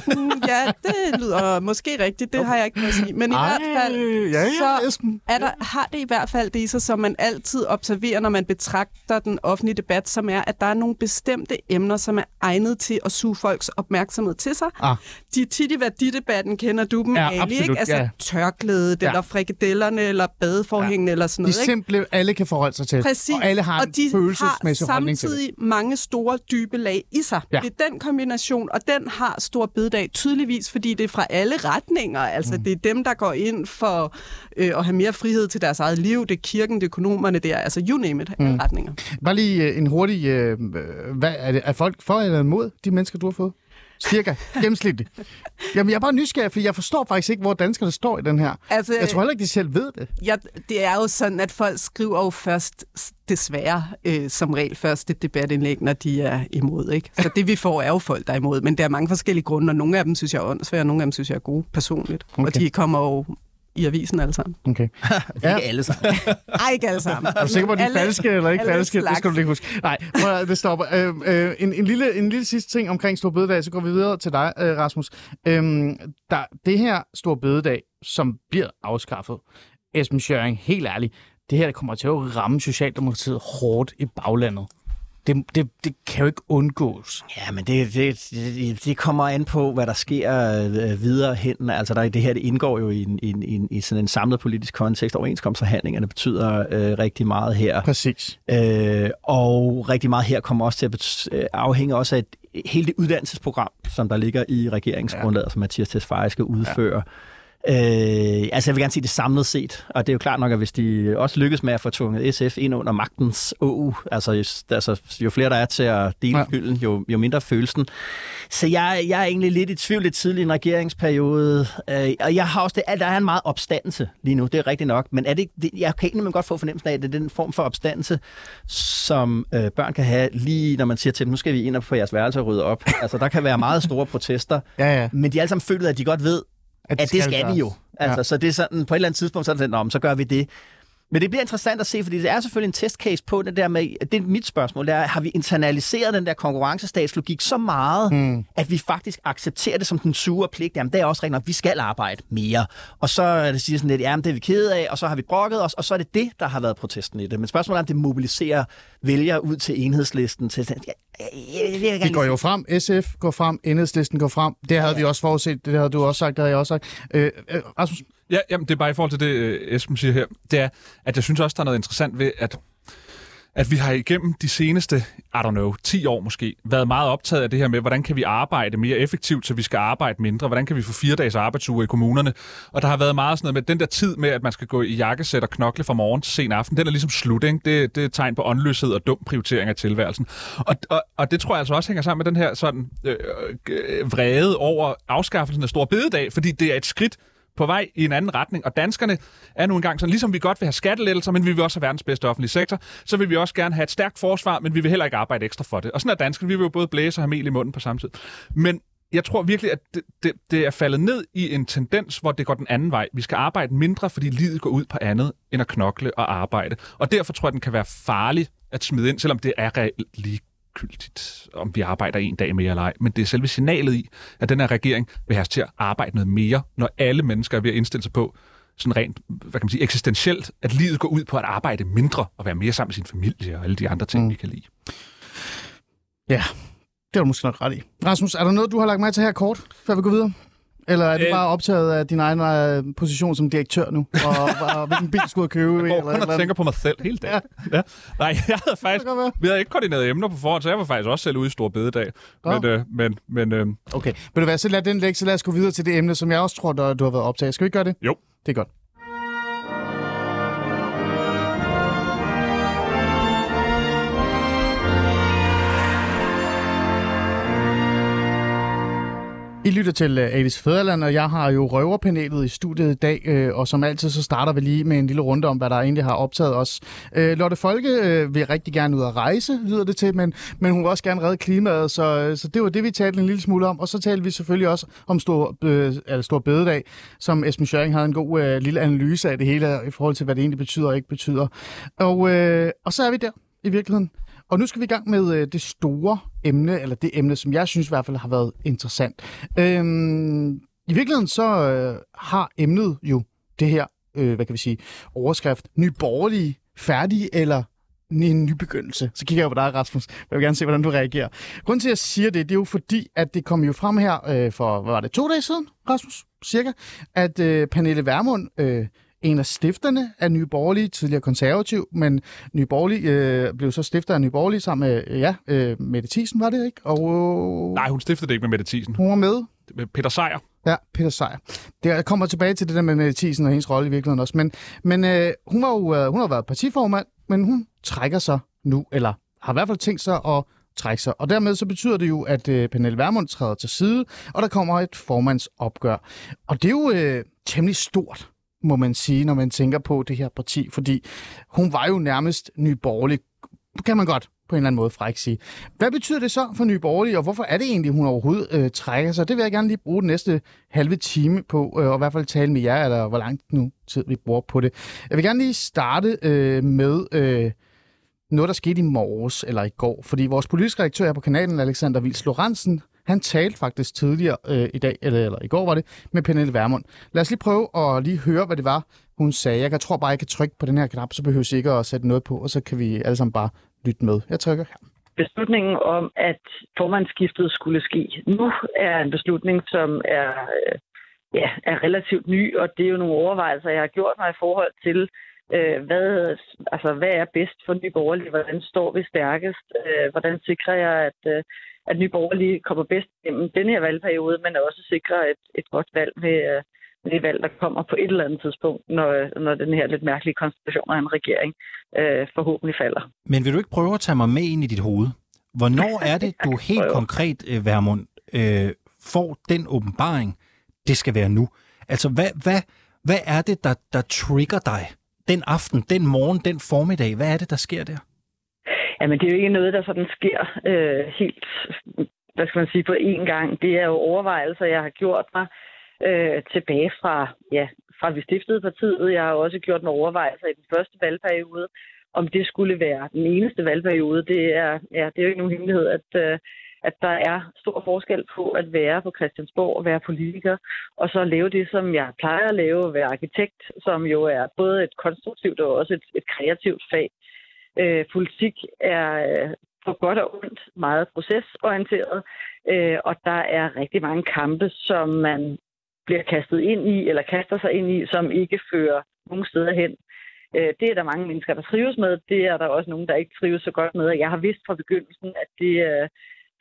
Mm, ja, det lyder måske rigtigt, det har jeg ikke noget at sige. Men i Ej, hvert fald, ja, ja, så Esben. er der, har det i hvert fald det i sig, som man altid observerer, når man betragter den offentlige debat, som er, at der er nogle bestemte emner, som er egnet til at suge folks opmærksomhed til sig. Ah. De er tit i værdidebatten, kender du dem, Ja, Ali, absolut, ikke? Altså ja. tørklædet, Ja. eller frikadellerne, eller badeforhængene, eller sådan De noget. Ikke? simple, alle kan forholde sig til. Præcis. Og alle har en og de følelsesmæssig har samtidig mange store, dybe lag i sig. Ja. Det er den kombination, og den har stor bededag tydeligvis, fordi det er fra alle retninger. Altså, mm. det er dem, der går ind for øh, at have mere frihed til deres eget liv. Det er kirken, det er økonomerne, det er altså you name it, mm. retninger. Bare lige øh, en hurtig... Øh, øh, hvad er, det, er folk for eller imod de mennesker, du har fået? Cirka. Gennemsnitligt. Jamen, jeg er bare nysgerrig, for jeg forstår faktisk ikke, hvor danskerne står i den her. Altså, Jeg tror heller ikke, de selv ved det. Ja, det er jo sådan, at folk skriver jo først, desværre, øh, som regel først et debatindlæg, når de er imod. Ikke? Så det vi får er jo folk, der er imod. Men der er mange forskellige grunde, og nogle af dem synes jeg er åndssvære, og nogle af dem synes jeg er gode personligt. Okay. Og de kommer jo i avisen alle sammen. Okay. Ja. Ikke alle sammen. Ej, ikke alle sammen. Er du sikker på, at de er falske eller ikke falske? Det slags. skal du lige huske. Nej, prøv at- det stopper. Øh, øh, en, en, lille, en lille sidste ting omkring Stor Bededag, så går vi videre til dig, øh, Rasmus. Øhm, der, det her Stor Bededag, som bliver afskaffet, Esben Schøring, helt ærligt, det her det kommer til at ramme Socialdemokratiet hårdt i baglandet. Det, det, det kan jo ikke undgås. Ja, men det, det, det, kommer an på, hvad der sker øh, videre hen. Altså, der, det her det indgår jo i, en, i, en, i sådan en samlet politisk kontekst. Overenskomstforhandlingerne betyder øh, rigtig meget her. Præcis. Øh, og rigtig meget her kommer også til at bet- øh, afhænge også af et, hele det uddannelsesprogram, som der ligger i regeringsgrundlaget, ja. som Mathias Tesfaye skal udføre. Ja. Øh, altså jeg vil gerne sige det samlet set, og det er jo klart nok, at hvis de også lykkes med at få tvunget SF ind under magtens OU, altså, altså jo flere der er til at dele ja. hylden, jo, jo mindre følelsen. Så jeg, jeg er egentlig lidt i tvivl lidt tidlig i en regeringsperiode, øh, og jeg har også det, at der er en meget opstandelse lige nu, det er rigtigt nok, men er det, det jeg kan egentlig godt få fornemmelsen af, at det er den form for opstandelse, som øh, børn kan have lige når man siger til dem, nu skal vi ind og få jeres værelse og rydde op. Altså der kan være meget store protester, ja, ja. men de alle sammen føler, at de godt ved, at, at det skal, skal vi jo. Altså, ja. Så det er sådan, på et eller andet tidspunkt, så er det sådan, så gør vi det. Men det bliver interessant at se, fordi det er selvfølgelig en testcase på det der med, det er mit spørgsmål, det er, har vi internaliseret den der konkurrencestatslogik så meget, mm. at vi faktisk accepterer det som den sure pligt, jamen det er også rigtigt nok, vi skal arbejde mere. Og så er det siger sådan lidt, jamen det er vi ked af, og så har vi brokket os, og så er det det, der har været protesten i det. Men spørgsmålet er, om det mobiliserer vælgere ud til enhedslisten, til ja, vi går jo frem, SF går frem, enhedslisten går frem. Det havde ja. vi også forudset, det havde du også sagt, det havde jeg også sagt. Øh, øh, Rasmus? Ja, jamen, det er bare i forhold til det, øh, Esben siger her. Det er, at jeg synes også, der er noget interessant ved, at at vi har igennem de seneste, I don't know, 10 år måske, været meget optaget af det her med, hvordan kan vi arbejde mere effektivt, så vi skal arbejde mindre? Hvordan kan vi få fire dages arbejdsuge i kommunerne? Og der har været meget sådan noget med, den der tid med, at man skal gå i jakkesæt og knokle fra morgen til sen aften, den er ligesom slut, ikke? Det, det er et tegn på åndløshed og dum prioritering af tilværelsen. Og, og, og det tror jeg altså også hænger sammen med den her sådan øh, øh, øh vrede over afskaffelsen af Stor Bededag, fordi det er et skridt på vej i en anden retning, og danskerne er nu engang sådan, ligesom vi godt vil have skattelettelser, men vi vil også have verdens bedste offentlige sektor, så vil vi også gerne have et stærkt forsvar, men vi vil heller ikke arbejde ekstra for det. Og sådan er danskerne, vi vil jo både blæse og have mel i munden på samme tid. Men jeg tror virkelig, at det, det, det er faldet ned i en tendens, hvor det går den anden vej. Vi skal arbejde mindre, fordi livet går ud på andet end at knokle og arbejde. Og derfor tror jeg, den kan være farlig at smide ind, selvom det er reelt lige ligegyldigt, om vi arbejder en dag mere eller ej. Men det er selve signalet i, at den her regering vil have os til at arbejde noget mere, når alle mennesker er ved at indstille sig på, sådan rent, hvad kan man sige, eksistentielt, at livet går ud på at arbejde mindre og være mere sammen med sin familie og alle de andre ting, mm. vi kan lide. Ja, det er du måske nok ret i. Rasmus, er der noget, du har lagt mig til her kort, før vi går videre? Eller er du øh, bare optaget af din egen øh, position som direktør nu? Og, og, og hvilken bil skulle du købe? Jeg går kun og tænker på mig selv hele dagen. Ja. Ja. Nej, jeg havde faktisk... Vi havde ikke koordineret emner på forhånd, så jeg var faktisk også selv ude i Stor Bededag. Ja. Men, øh, men, men, øh, okay, vil du være så lad den lægge, så lad os gå videre til det emne, som jeg også tror, du har været optaget. Skal vi gøre det? Jo. Det er godt. Lytter til øh, Alice Fæderland, og jeg har jo røverpanelet i studiet i dag, øh, og som altid så starter vi lige med en lille runde om, hvad der egentlig har optaget os. Øh, Lotte Folke vil rigtig gerne ud at rejse, lyder det til, men, men hun vil også gerne redde klimaet, så, så det var det, vi talte en lille smule om. Og så talte vi selvfølgelig også om Stor, øh, eller stor Bededag, som Esben Schøring havde en god øh, lille analyse af det hele, i forhold til, hvad det egentlig betyder og ikke betyder. Og, øh, og så er vi der i virkeligheden. Og nu skal vi i gang med øh, det store emne, eller det emne, som jeg synes i hvert fald har været interessant. Øhm, I virkeligheden så øh, har emnet jo det her, øh, hvad kan vi sige, overskrift, nyborgerlige, færdige eller en ny begyndelse. Så kigger jeg på dig, Rasmus. Jeg vil gerne se, hvordan du reagerer. Grunden til, at jeg siger det, det er jo fordi, at det kom jo frem her øh, for, hvad var det, to dage siden, Rasmus, cirka, at øh, Pernille Vermund øh, en af stifterne af Nye Borgerlige, tidligere konservativ, men Nye Borgerlige øh, blev så stifter af Nye Borgerlige sammen med, ja, øh, Mette Thiesen, var det ikke? Og, øh, Nej, hun stiftede det ikke med Mette Thiesen. Hun var med. Med Peter Sejer. Ja, Peter Sejer. Det kommer tilbage til det der med Mette Thiesen og hendes rolle i virkeligheden også. Men, men øh, hun, var jo, øh, hun har været partiformand, men hun trækker sig nu, eller har i hvert fald tænkt sig at trække sig. Og dermed så betyder det jo, at øh, Pernille Vermund træder til side, og der kommer et formandsopgør. Og det er jo øh, temmelig stort må man sige, når man tænker på det her parti, fordi hun var jo nærmest nyborgerlig, kan man godt på en eller anden måde fræk sige. Hvad betyder det så for Nye Borgerlige, og hvorfor er det egentlig, hun overhovedet øh, trækker sig? Det vil jeg gerne lige bruge den næste halve time på, øh, og i hvert fald tale med jer, eller hvor lang nu tid vi bruger på det. Jeg vil gerne lige starte øh, med øh, noget, der skete i morges eller i går, fordi vores politiske redaktør her på kanalen, Alexander Vils Lorentzen, han talte faktisk tidligere øh, i dag, eller, eller i går var det, med Pernille Vermund. Lad os lige prøve at lige høre, hvad det var, hun sagde. Jeg kan tror bare, jeg kan trykke på den her knap, så behøver jeg ikke at sætte noget på, og så kan vi alle sammen bare lytte med. Jeg trykker her. beslutningen om, at formandsskiftet skulle ske nu, er en beslutning, som er, øh, ja, er relativt ny, og det er jo nogle overvejelser, jeg har gjort mig i forhold til, øh, hvad, altså, hvad er bedst for Nye Borgerlige? Hvordan står vi stærkest? Øh, hvordan sikrer jeg, at, øh, at Nye Borgerlige kommer bedst gennem denne her valgperiode, men også sikrer et, et godt valg ved, øh, det valg, der kommer på et eller andet tidspunkt, når, når den her lidt mærkelige konstellation af en regering øh, forhåbentlig falder. Men vil du ikke prøve at tage mig med ind i dit hoved? Hvornår er det, du helt konkret, øh, Værmund, øh, får den åbenbaring, det skal være nu? Altså, hvad, hvad, hvad er det, der, der trigger dig den aften, den morgen, den formiddag? Hvad er det, der sker der? Jamen, det er jo ikke noget, der sådan sker øh, helt, hvad skal man sige, på én gang. Det er jo overvejelser, jeg har gjort mig øh, tilbage fra, ja, fra vi stiftede partiet. Jeg har også gjort nogle overvejelser i den første valgperiode, om det skulle være den eneste valgperiode. Det er, ja, det er jo ikke nogen hemmelighed, at, øh, at der er stor forskel på at være på Christiansborg og være politiker, og så lave det, som jeg plejer at lave, være arkitekt, som jo er både et konstruktivt og også et, et kreativt fag. Øh, politik er øh, på godt og ondt meget procesorienteret, øh, og der er rigtig mange kampe, som man bliver kastet ind i, eller kaster sig ind i, som ikke fører nogen steder hen. Øh, det er der mange mennesker, der trives med. Det er der også nogen, der ikke trives så godt med. Jeg har vidst fra begyndelsen, at det, øh,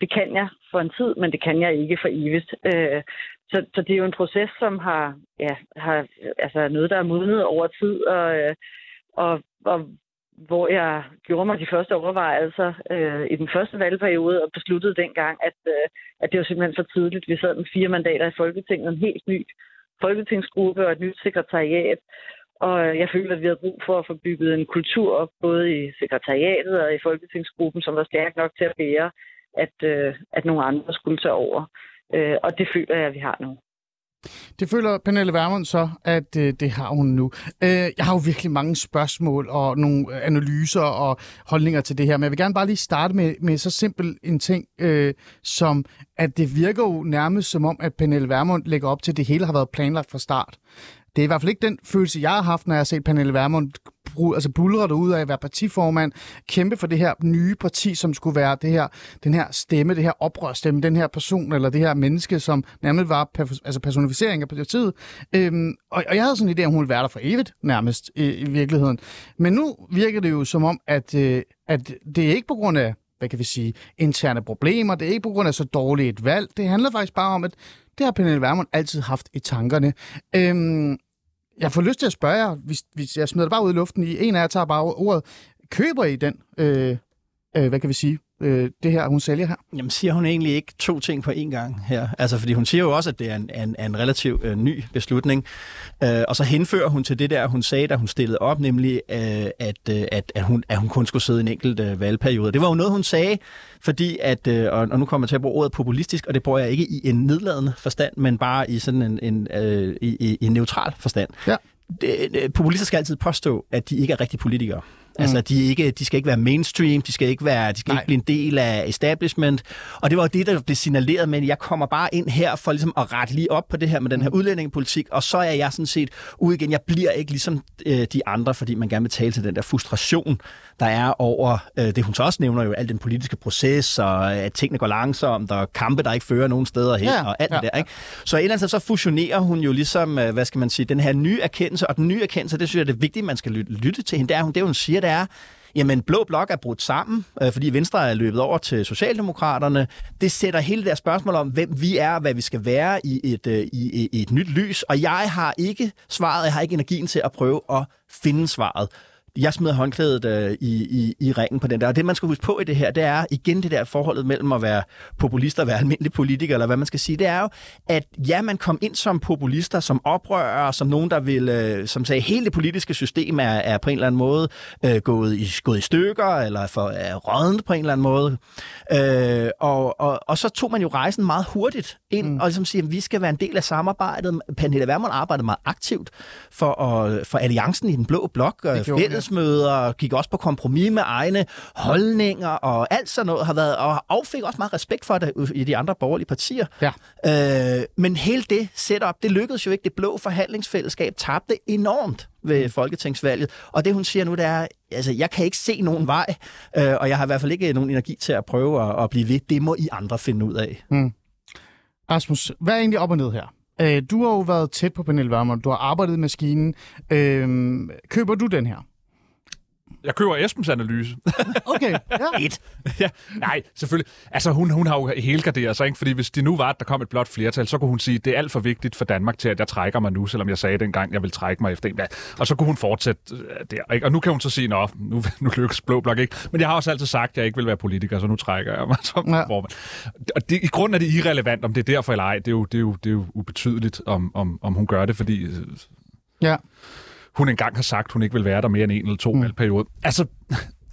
det kan jeg for en tid, men det kan jeg ikke for evigt. Øh, så, så det er jo en proces, som har, ja, har altså noget, der er modnet over tid, og, øh, og, og hvor jeg gjorde mig de første overvejelser øh, i den første valgperiode og besluttede dengang, at, øh, at det var simpelthen for tidligt. Vi sad med fire mandater i Folketinget, en helt ny folketingsgruppe og et nyt sekretariat. Og øh, jeg følte, at vi havde brug for at få bygget en kultur op, både i sekretariatet og i folketingsgruppen, som var stærk nok til at bære, at, øh, at nogle andre skulle tage over. Øh, og det føler jeg, at vi har nu. Det føler Pernille Vermund så, at øh, det har hun nu. Øh, jeg har jo virkelig mange spørgsmål og nogle øh, analyser og holdninger til det her, men jeg vil gerne bare lige starte med, med så simpel en ting, øh, som at det virker jo nærmest som om, at Pernille Vermund lægger op til, at det hele har været planlagt fra start. Det er i hvert fald ikke den følelse, jeg har haft, når jeg har set Pernille Vermund altså bulre ud af at være partiformand, kæmpe for det her nye parti, som skulle være det her, den her stemme, det her oprørstemme, den her person eller det her menneske, som nærmest var altså personificering af partiet. Øhm, og, og jeg havde sådan en idé, om hun ville være der for evigt, nærmest, i, i virkeligheden. Men nu virker det jo som om, at, øh, at det er ikke på grund af hvad kan vi sige, interne problemer. Det er ikke på grund af så dårligt et valg. Det handler faktisk bare om, at det har Pernille Vermund altid haft i tankerne. Øhm, jeg får lyst til at spørge jer, hvis, hvis jeg smider det bare ud i luften i, en af jer tager bare ordet, køber I den, øh, øh, hvad kan vi sige, øh, det her, hun sælger her? Jamen siger hun egentlig ikke to ting på én gang her? Altså, fordi hun siger jo også, at det er en, en, en relativt øh, ny beslutning. Øh, og så henfører hun til det der, hun sagde, da hun stillede op, nemlig, øh, at, øh, at, at, hun, at hun kun skulle sidde en enkelt øh, valgperiode. Det var jo noget, hun sagde, fordi at, øh, og, og nu kommer jeg til at bruge ordet populistisk, og det bruger jeg ikke i en nedladende forstand, men bare i sådan en, en, øh, i, i, i en neutral forstand. Ja. Det, det, populister skal altid påstå, at de ikke er rigtige politikere. Altså, mm. de, ikke, de skal ikke være mainstream, de skal ikke være, de skal ikke blive en del af establishment. Og det var jo det, der blev signaleret, men jeg kommer bare ind her for ligesom at rette lige op på det her med den her mm. udlændingepolitik, og så er jeg sådan set ud igen. Jeg bliver ikke ligesom øh, de andre, fordi man gerne vil tale til den der frustration, der er over øh, det, hun så også nævner jo, al den politiske proces, og at tingene går langsomt, og kampe, der ikke fører nogen steder hen, ja, og alt ja, det der. Ikke? Så et eller andet så fusionerer hun jo ligesom, øh, hvad skal man sige, den her nye erkendelse, og den nye erkendelse, det synes jeg, det er vigtigt, man skal lytte, lytte til hende. Det er, hun, det, hun siger, det er, jamen Blå Blok er brudt sammen, øh, fordi Venstre er løbet over til Socialdemokraterne. Det sætter hele det spørgsmål om, hvem vi er hvad vi skal være i et, øh, i, i et nyt lys. Og jeg har ikke svaret, jeg har ikke energien til at prøve at finde svaret jeg smider håndklædet øh, i, i, i ringen på den der. Og det, man skal huske på i det her, det er igen det der forholdet mellem at være populist og være almindelig politiker, eller hvad man skal sige, det er jo, at ja, man kom ind som populister, som oprører, som nogen, der vil, øh, som sagde, hele det politiske system er, er på en eller anden måde øh, gået, i, gået i stykker, eller for, er rådent på en eller anden måde. Øh, og, og, og så tog man jo rejsen meget hurtigt ind, mm. og ligesom sige, at vi skal være en del af samarbejdet. Pernille Vermund arbejdede meget aktivt for, at, for alliancen i den blå blok, fælles landsmøder, gik også på kompromis med egne holdninger, og alt sådan noget har været, og affik også meget respekt for det i de andre borgerlige partier. Ja. Øh, men hele det setup, det lykkedes jo ikke. Det blå forhandlingsfællesskab tabte enormt ved Folketingsvalget. Og det, hun siger nu, det er, altså, jeg kan ikke se nogen vej, øh, og jeg har i hvert fald ikke nogen energi til at prøve at, at blive ved. Det må I andre finde ud af. Mm. Asmus, hvad er egentlig op og ned her? Øh, du har jo været tæt på Pernille Vermund. Du har arbejdet i maskinen. Øh, køber du den her? Jeg køber Esbens analyse. Okay, ja. Et. ja, nej, selvfølgelig. Altså, hun, hun har jo helgarderet sig, ikke? fordi hvis det nu var, at der kom et blot flertal, så kunne hun sige, det er alt for vigtigt for Danmark til, at jeg trækker mig nu, selvom jeg sagde dengang, jeg vil trække mig efter en. Ja, og så kunne hun fortsætte øh, der. Ikke? Og nu kan hun så sige, nå, nu, nu lykkes Blå Blok ikke. Men jeg har også altid sagt, at jeg ikke vil være politiker, så nu trækker jeg mig som Ja. ja. formand. Og det, i grunden er det irrelevant, om det er derfor eller ej. Det er jo, det er jo, det er jo ubetydeligt, om, om, om hun gør det, fordi øh, ja. Hun engang har sagt, hun ikke vil være der mere end en eller to Mm. valgperiode. Altså,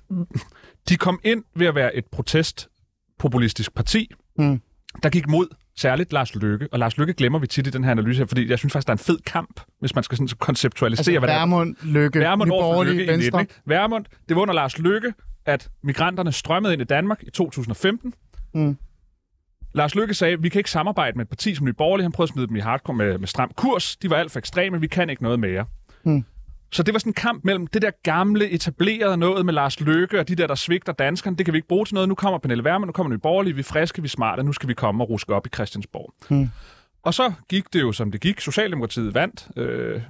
de kom ind ved at være et protestpopulistisk parti, Mm. der gik mod særligt Lars Løkke. Og Lars Løkke glemmer vi tit i den her analyse her, fordi jeg synes faktisk, der er en fed kamp, hvis man skal sådan konceptualisere, Altså, hvad det er. Lykke, Værmund Nye over for Borgerlige, Lykke i 19, Venstre. ikke? Værmund, det var under Lars Løkke, at migranterne strømmede ind i Danmark i 2015. Mm. Lars Løkke sagde, vi kan ikke samarbejde med et parti som Nye Borgerlige. Han prøvede at smide dem i hardcore med, med stram kurs. De var alt for ekstreme. Vi kan ikke noget mere. Mm. Så det var sådan en kamp mellem det der gamle, etablerede noget med Lars Løkke og de der, der svigter danskerne. Det kan vi ikke bruge til noget. Nu kommer Pernille Vermund, nu kommer Nye Borgerlige. Vi er friske, vi er smarte. Nu skal vi komme og ruske op i Christiansborg. Mm. Og så gik det jo, som det gik. Socialdemokratiet vandt. Øh,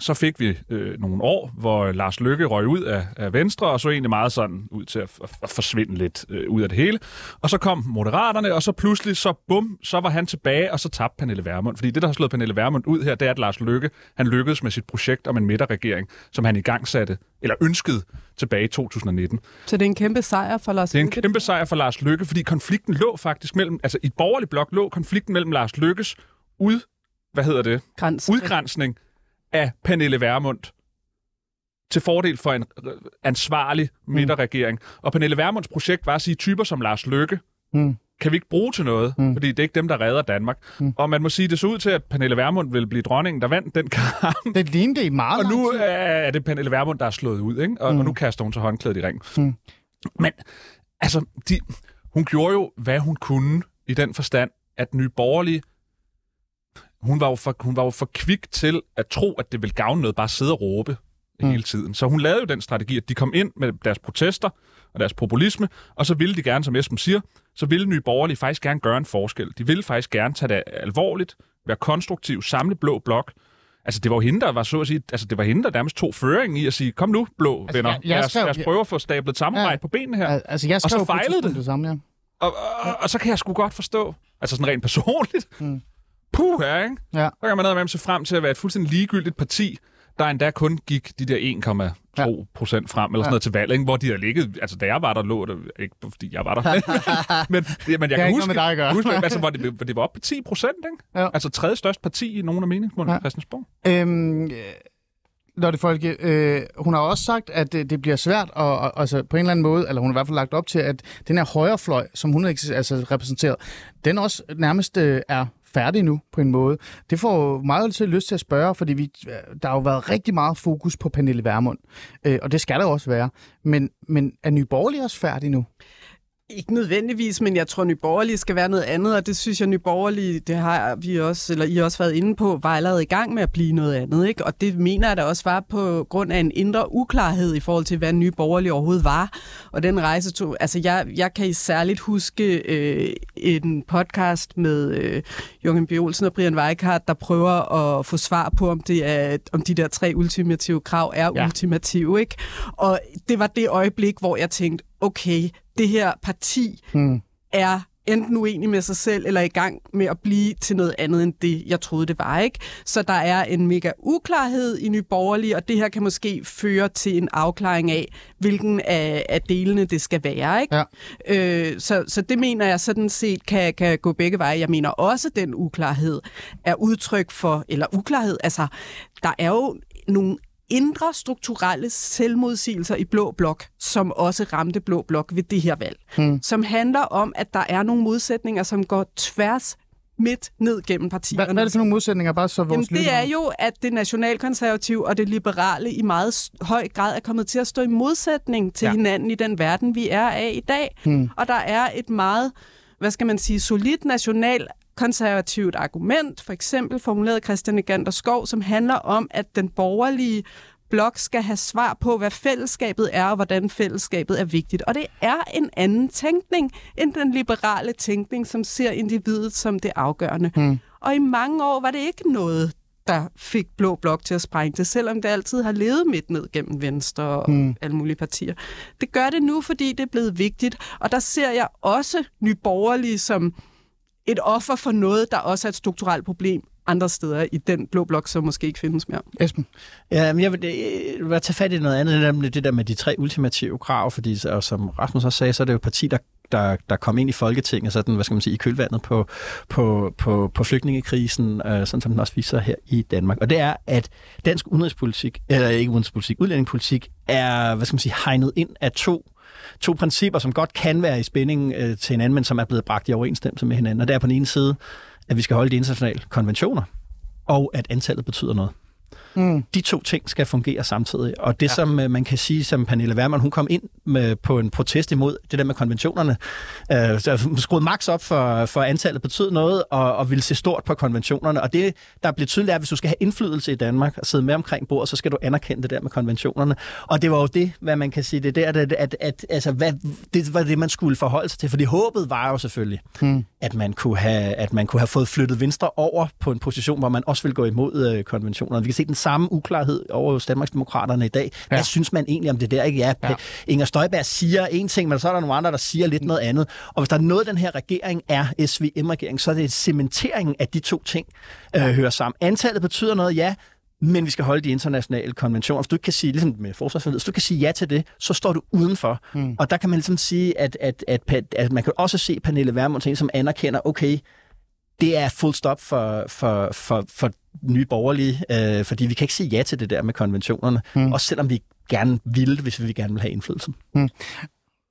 så fik vi øh, nogle år, hvor Lars Løkke røg ud af, af Venstre, og så egentlig meget sådan ud til at, at, forsvinde lidt øh, ud af det hele. Og så kom Moderaterne, og så pludselig, så bum, så var han tilbage, og så tabte Pernille Vermund. Fordi det, der har slået Pernille Vermund ud her, det er, at Lars Løkke, han lykkedes med sit projekt om en midterregering, som han i gang satte, eller ønskede tilbage i 2019. Så det er en kæmpe sejr for Lars Det er en kæmpe sejr for Lars Løkke, fordi konflikten lå faktisk mellem, altså i borgerlig blok lå konflikten mellem Lars Lykkes ud, hvad hedder det, Grænse. udgrænsning af Pernille Vermund til fordel for en ansvarlig midterregering. Og Pernille Vermunds projekt var at sige, typer som Lars Løkke, Mm. kan vi ikke bruge til noget, Mm. mm. fordi det er ikke dem, der redder Danmark. Mm. Mm. Og man må sige, det så ud til, at Pernille Vermund ville blive dronningen, der vandt den kamp. Det lignede i meget Og nu er det Pernille Vermund, der er slået ud, ikke? Og, Mm. mm. og nu kaster hun så håndklædet i ring. Mm. Men altså, de, hun gjorde jo, hvad hun kunne i den forstand, at Nye Borgerlige, hun var, jo for, hun var jo for kvik til at tro, at det ville gavne noget, bare at sidde og råbe Mm. hele tiden. Så hun lavede jo den strategi, at de kom ind med deres protester og deres populisme, og så ville de gerne, som Esben siger, så ville Nye Borgerlige faktisk gerne gøre en forskel. De ville faktisk gerne tage det alvorligt, være konstruktiv, samle blå blok. Altså, det var jo hende, der var så at sige, altså, det var hende, der nærmest tog føringen i at sige, kom nu, blå Altså, venner, jeg- jeg lad, os, lad os prøve at få stablet samarbejde Ja. på benene her. Al- Altså, jeg Og så fejlede det. det samme, ja. Og, og, og så kan jeg sgu godt forstå, altså sådan rent personligt, Mm. Puh her, ikke? Ja. Så kan man med se frem til at være et fuldstændig ligegyldigt parti, der endda kun gik de der 1,2 procent frem, eller sådan Ja. noget til valg, ikke? hvor de har ligget, altså da jeg var der, lå det, ikke fordi jeg var der, men, det, men jeg kan huske, med dig huske altså, hvor det, hvor det var op på 10 procent, ikke? Ja. Altså tredje største parti i nogle af meningsmålene Ja. ja. Christiansborg. Øhm, øh, Lotte Folke, øh, hun har også sagt, at det, det bliver svært, og, og, altså på en eller anden måde, eller hun har i hvert fald lagt op til, at den her højrefløj, som hun altså, repræsenteret, den også nærmest øh, er færdig nu på en måde. Det får jo meget til lyst til at spørge, fordi vi, øh, der har jo været rigtig meget fokus på Pernille Vermund, øh, og det skal der også være. Men, men er Nye Borgerlige også færdig nu? Ikke nødvendigvis, men jeg tror, at Nye Borgerlige skal være noget andet, og det synes jeg, Nye Borgerlige, det har vi også, eller I også været inde på, var allerede i gang med at blive noget andet, ikke? Og det mener jeg da også var på grund af en indre uklarhed i forhold til, hvad Nye Borgerlige overhovedet var. Og den rejse tog, altså jeg, jeg kan særligt huske øh, en podcast med øh, Jørgen B. Olsen og Brian Weikart, der prøver at få svar på, om, det er, om de der tre ultimative krav er ja. ultimative, ikke? Og det var det øjeblik, hvor jeg tænkte, okay, det her parti Hmm. er enten uenig med sig selv, eller i gang med at blive til noget andet end det, jeg troede, det var. ikke. Så der er en mega uklarhed i Nye Borgerlige, og det her kan måske føre til en afklaring af, hvilken af, af delene det skal være. Ikke? Ja. Øh, så, så det mener jeg sådan set kan, kan gå begge veje. Jeg mener også, at den uklarhed er udtryk for, eller uklarhed, altså der er jo nogle indre strukturelle selvmodsigelser i Blå Blok, som også ramte Blå Blok ved det her valg. Hmm. Som handler om, at der er nogle modsætninger, som går tværs midt ned gennem partierne. Hvad, hvad er det for nogle modsætninger, bare så vores Jamen, det er jo, at det nationalkonservative og det liberale i meget høj grad er kommet til at stå i modsætning til ja. hinanden i den verden, vi er af i dag. Hmm. Og der er et meget, hvad skal man sige, solidt national konservativt argument, for eksempel formuleret Christian Egander Skov, som handler om, at den borgerlige blok skal have svar på, hvad fællesskabet er, og hvordan fællesskabet er vigtigt. Og det er en anden tænkning end den liberale tænkning, som ser individet som det afgørende. Hmm. Og i mange år var det ikke noget, der fik Blå Blok til at sprænge det, selvom det altid har levet midt ned gennem Venstre og mm. alle mulige partier. Det gør det nu, fordi det er blevet vigtigt, og der ser jeg også nyborgerlige som et offer for noget, der også er et strukturelt problem andre steder i den blå blok, som måske ikke findes mere. Esben? Ja, men jeg vil, jeg vil tage fat i noget andet, nemlig det der med de tre ultimative krav, fordi og som Rasmus også sagde, så er det jo et parti, der der, der kom ind i Folketinget, sådan, hvad skal man sige, i kølvandet på, på, på, på flygtningekrisen, øh, sådan som den også viser her i Danmark. Og det er, at dansk udenrigspolitik, eller ikke udenrigspolitik, udlændingepolitik, er, hvad skal man sige, hegnet ind af to to principper, som godt kan være i spænding øh, til hinanden, men som er blevet bragt i overensstemmelse med hinanden. Og det er på den ene side, at vi skal holde de internationale konventioner, og at antallet betyder noget. Mm. De to ting skal fungere samtidig. Og det, ja. som øh, man kan sige, som Pernille Wermann, hun kom ind med, på en protest imod det der med konventionerne, øh, så skruede max op for, for antallet betød noget, og, og ville se stort på konventionerne. Og det, der blev tydeligt, er, at hvis du skal have indflydelse i Danmark og sidde med omkring bordet, så skal du anerkende det der med konventionerne. Og det var jo det, hvad man kan sige, det der, at, at, at altså, hvad, det var det, man skulle forholde sig til. Fordi håbet var jo selvfølgelig, Hmm. at man kunne have, at man kunne have fået flyttet Venstre over på en position, hvor man også vil gå imod øh, konventionerne. Vi kan se den samme uklarhed over hos Danmarksdemokraterne i dag. Hvad Ja. synes man egentlig om det der? Ikke? Ja, Ja. Inger Støjberg siger en ting, men så er der nogle andre, der siger lidt noget andet. Og hvis der er noget, den her regering er, SVM-regering, så er det cementeringen af de to ting øh, hører sammen. Antallet betyder noget, ja, men vi skal holde de internationale konventioner. Hvis du ikke kan sige, ligesom med forsvarsforledet, hvis du kan sige ja til det, så står du udenfor. Mm. Og der kan man ligesom sige, at, at, at, at, at man kan også se Pernille Vermund som anerkender, okay, det er fuld stop for, for, for, for nye borgerlige, øh, fordi vi kan ikke sige ja til det der med konventionerne, mm. også selvom vi gerne ville, hvis vi gerne vil have indflydelse.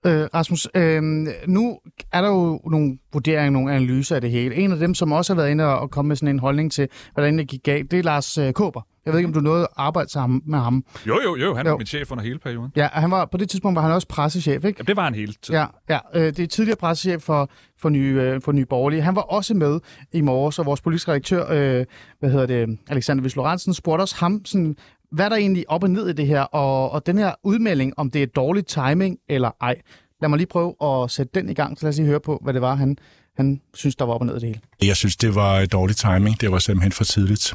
Øh, Rasmus, øh, nu er der jo nogle vurderinger, nogle analyser af det hele. En af dem, som også har været inde og komme med sådan en holdning til, hvordan det gik galt, det er Lars øh, Kåber. Jeg ved ikke, om du nåede at arbejde sammen med ham. Jo, jo, jo. Han Jo. var min chef under hele perioden. Ja, han var, på det tidspunkt var han også pressechef, ikke? Ja, det var han hele tiden. Ja, ja øh, det er tidligere pressechef for, for, nye, øh, for Nye Borgerlige. Han var også med i morges, og vores politiske redaktør, øh, hvad hedder det, Alexander Vis Lorentzen, spurgte os ham, sådan, hvad er der egentlig op og ned i det her, og, og den her udmelding, om det er dårlig timing eller ej. Lad mig lige prøve at sætte den i gang, så lad os lige høre på, hvad det var, han, han synes, der var op og ned i det hele. Jeg synes, det var dårlig timing. Det var simpelthen for tidligt.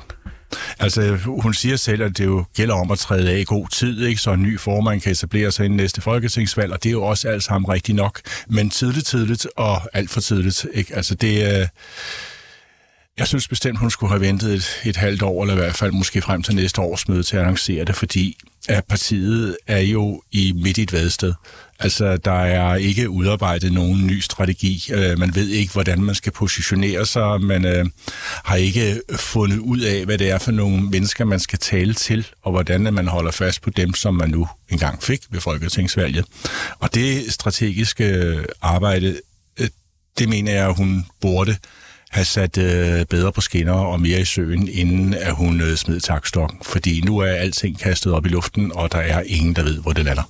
Altså, hun siger selv, at det jo gælder om at træde af i god tid, ikke? så en ny formand kan etablere sig i næste folketingsvalg, og det er jo også alt sammen rigtigt nok. Men tidligt, tidligt og alt for tidligt. Ikke? Altså, det, øh, jeg synes bestemt, hun skulle have ventet et, et halvt år, eller i hvert fald måske frem til næste års møde til at annoncere det, fordi at partiet er jo i midt i et vadested. Altså, der er ikke udarbejdet nogen ny strategi. Øh, man ved ikke, hvordan man skal positionere sig. Man øh, har ikke fundet ud af, hvad det er for nogle mennesker, man skal tale til, og hvordan man holder fast på dem, som man nu engang fik ved Folketingsvalget. Og det strategiske arbejde, øh, det mener jeg, hun burde have sat øh, bedre på skinner og mere i søen, inden at hun øh, smed takstokken. Fordi nu er alting kastet op i luften, og der er ingen, der ved, hvor det lander.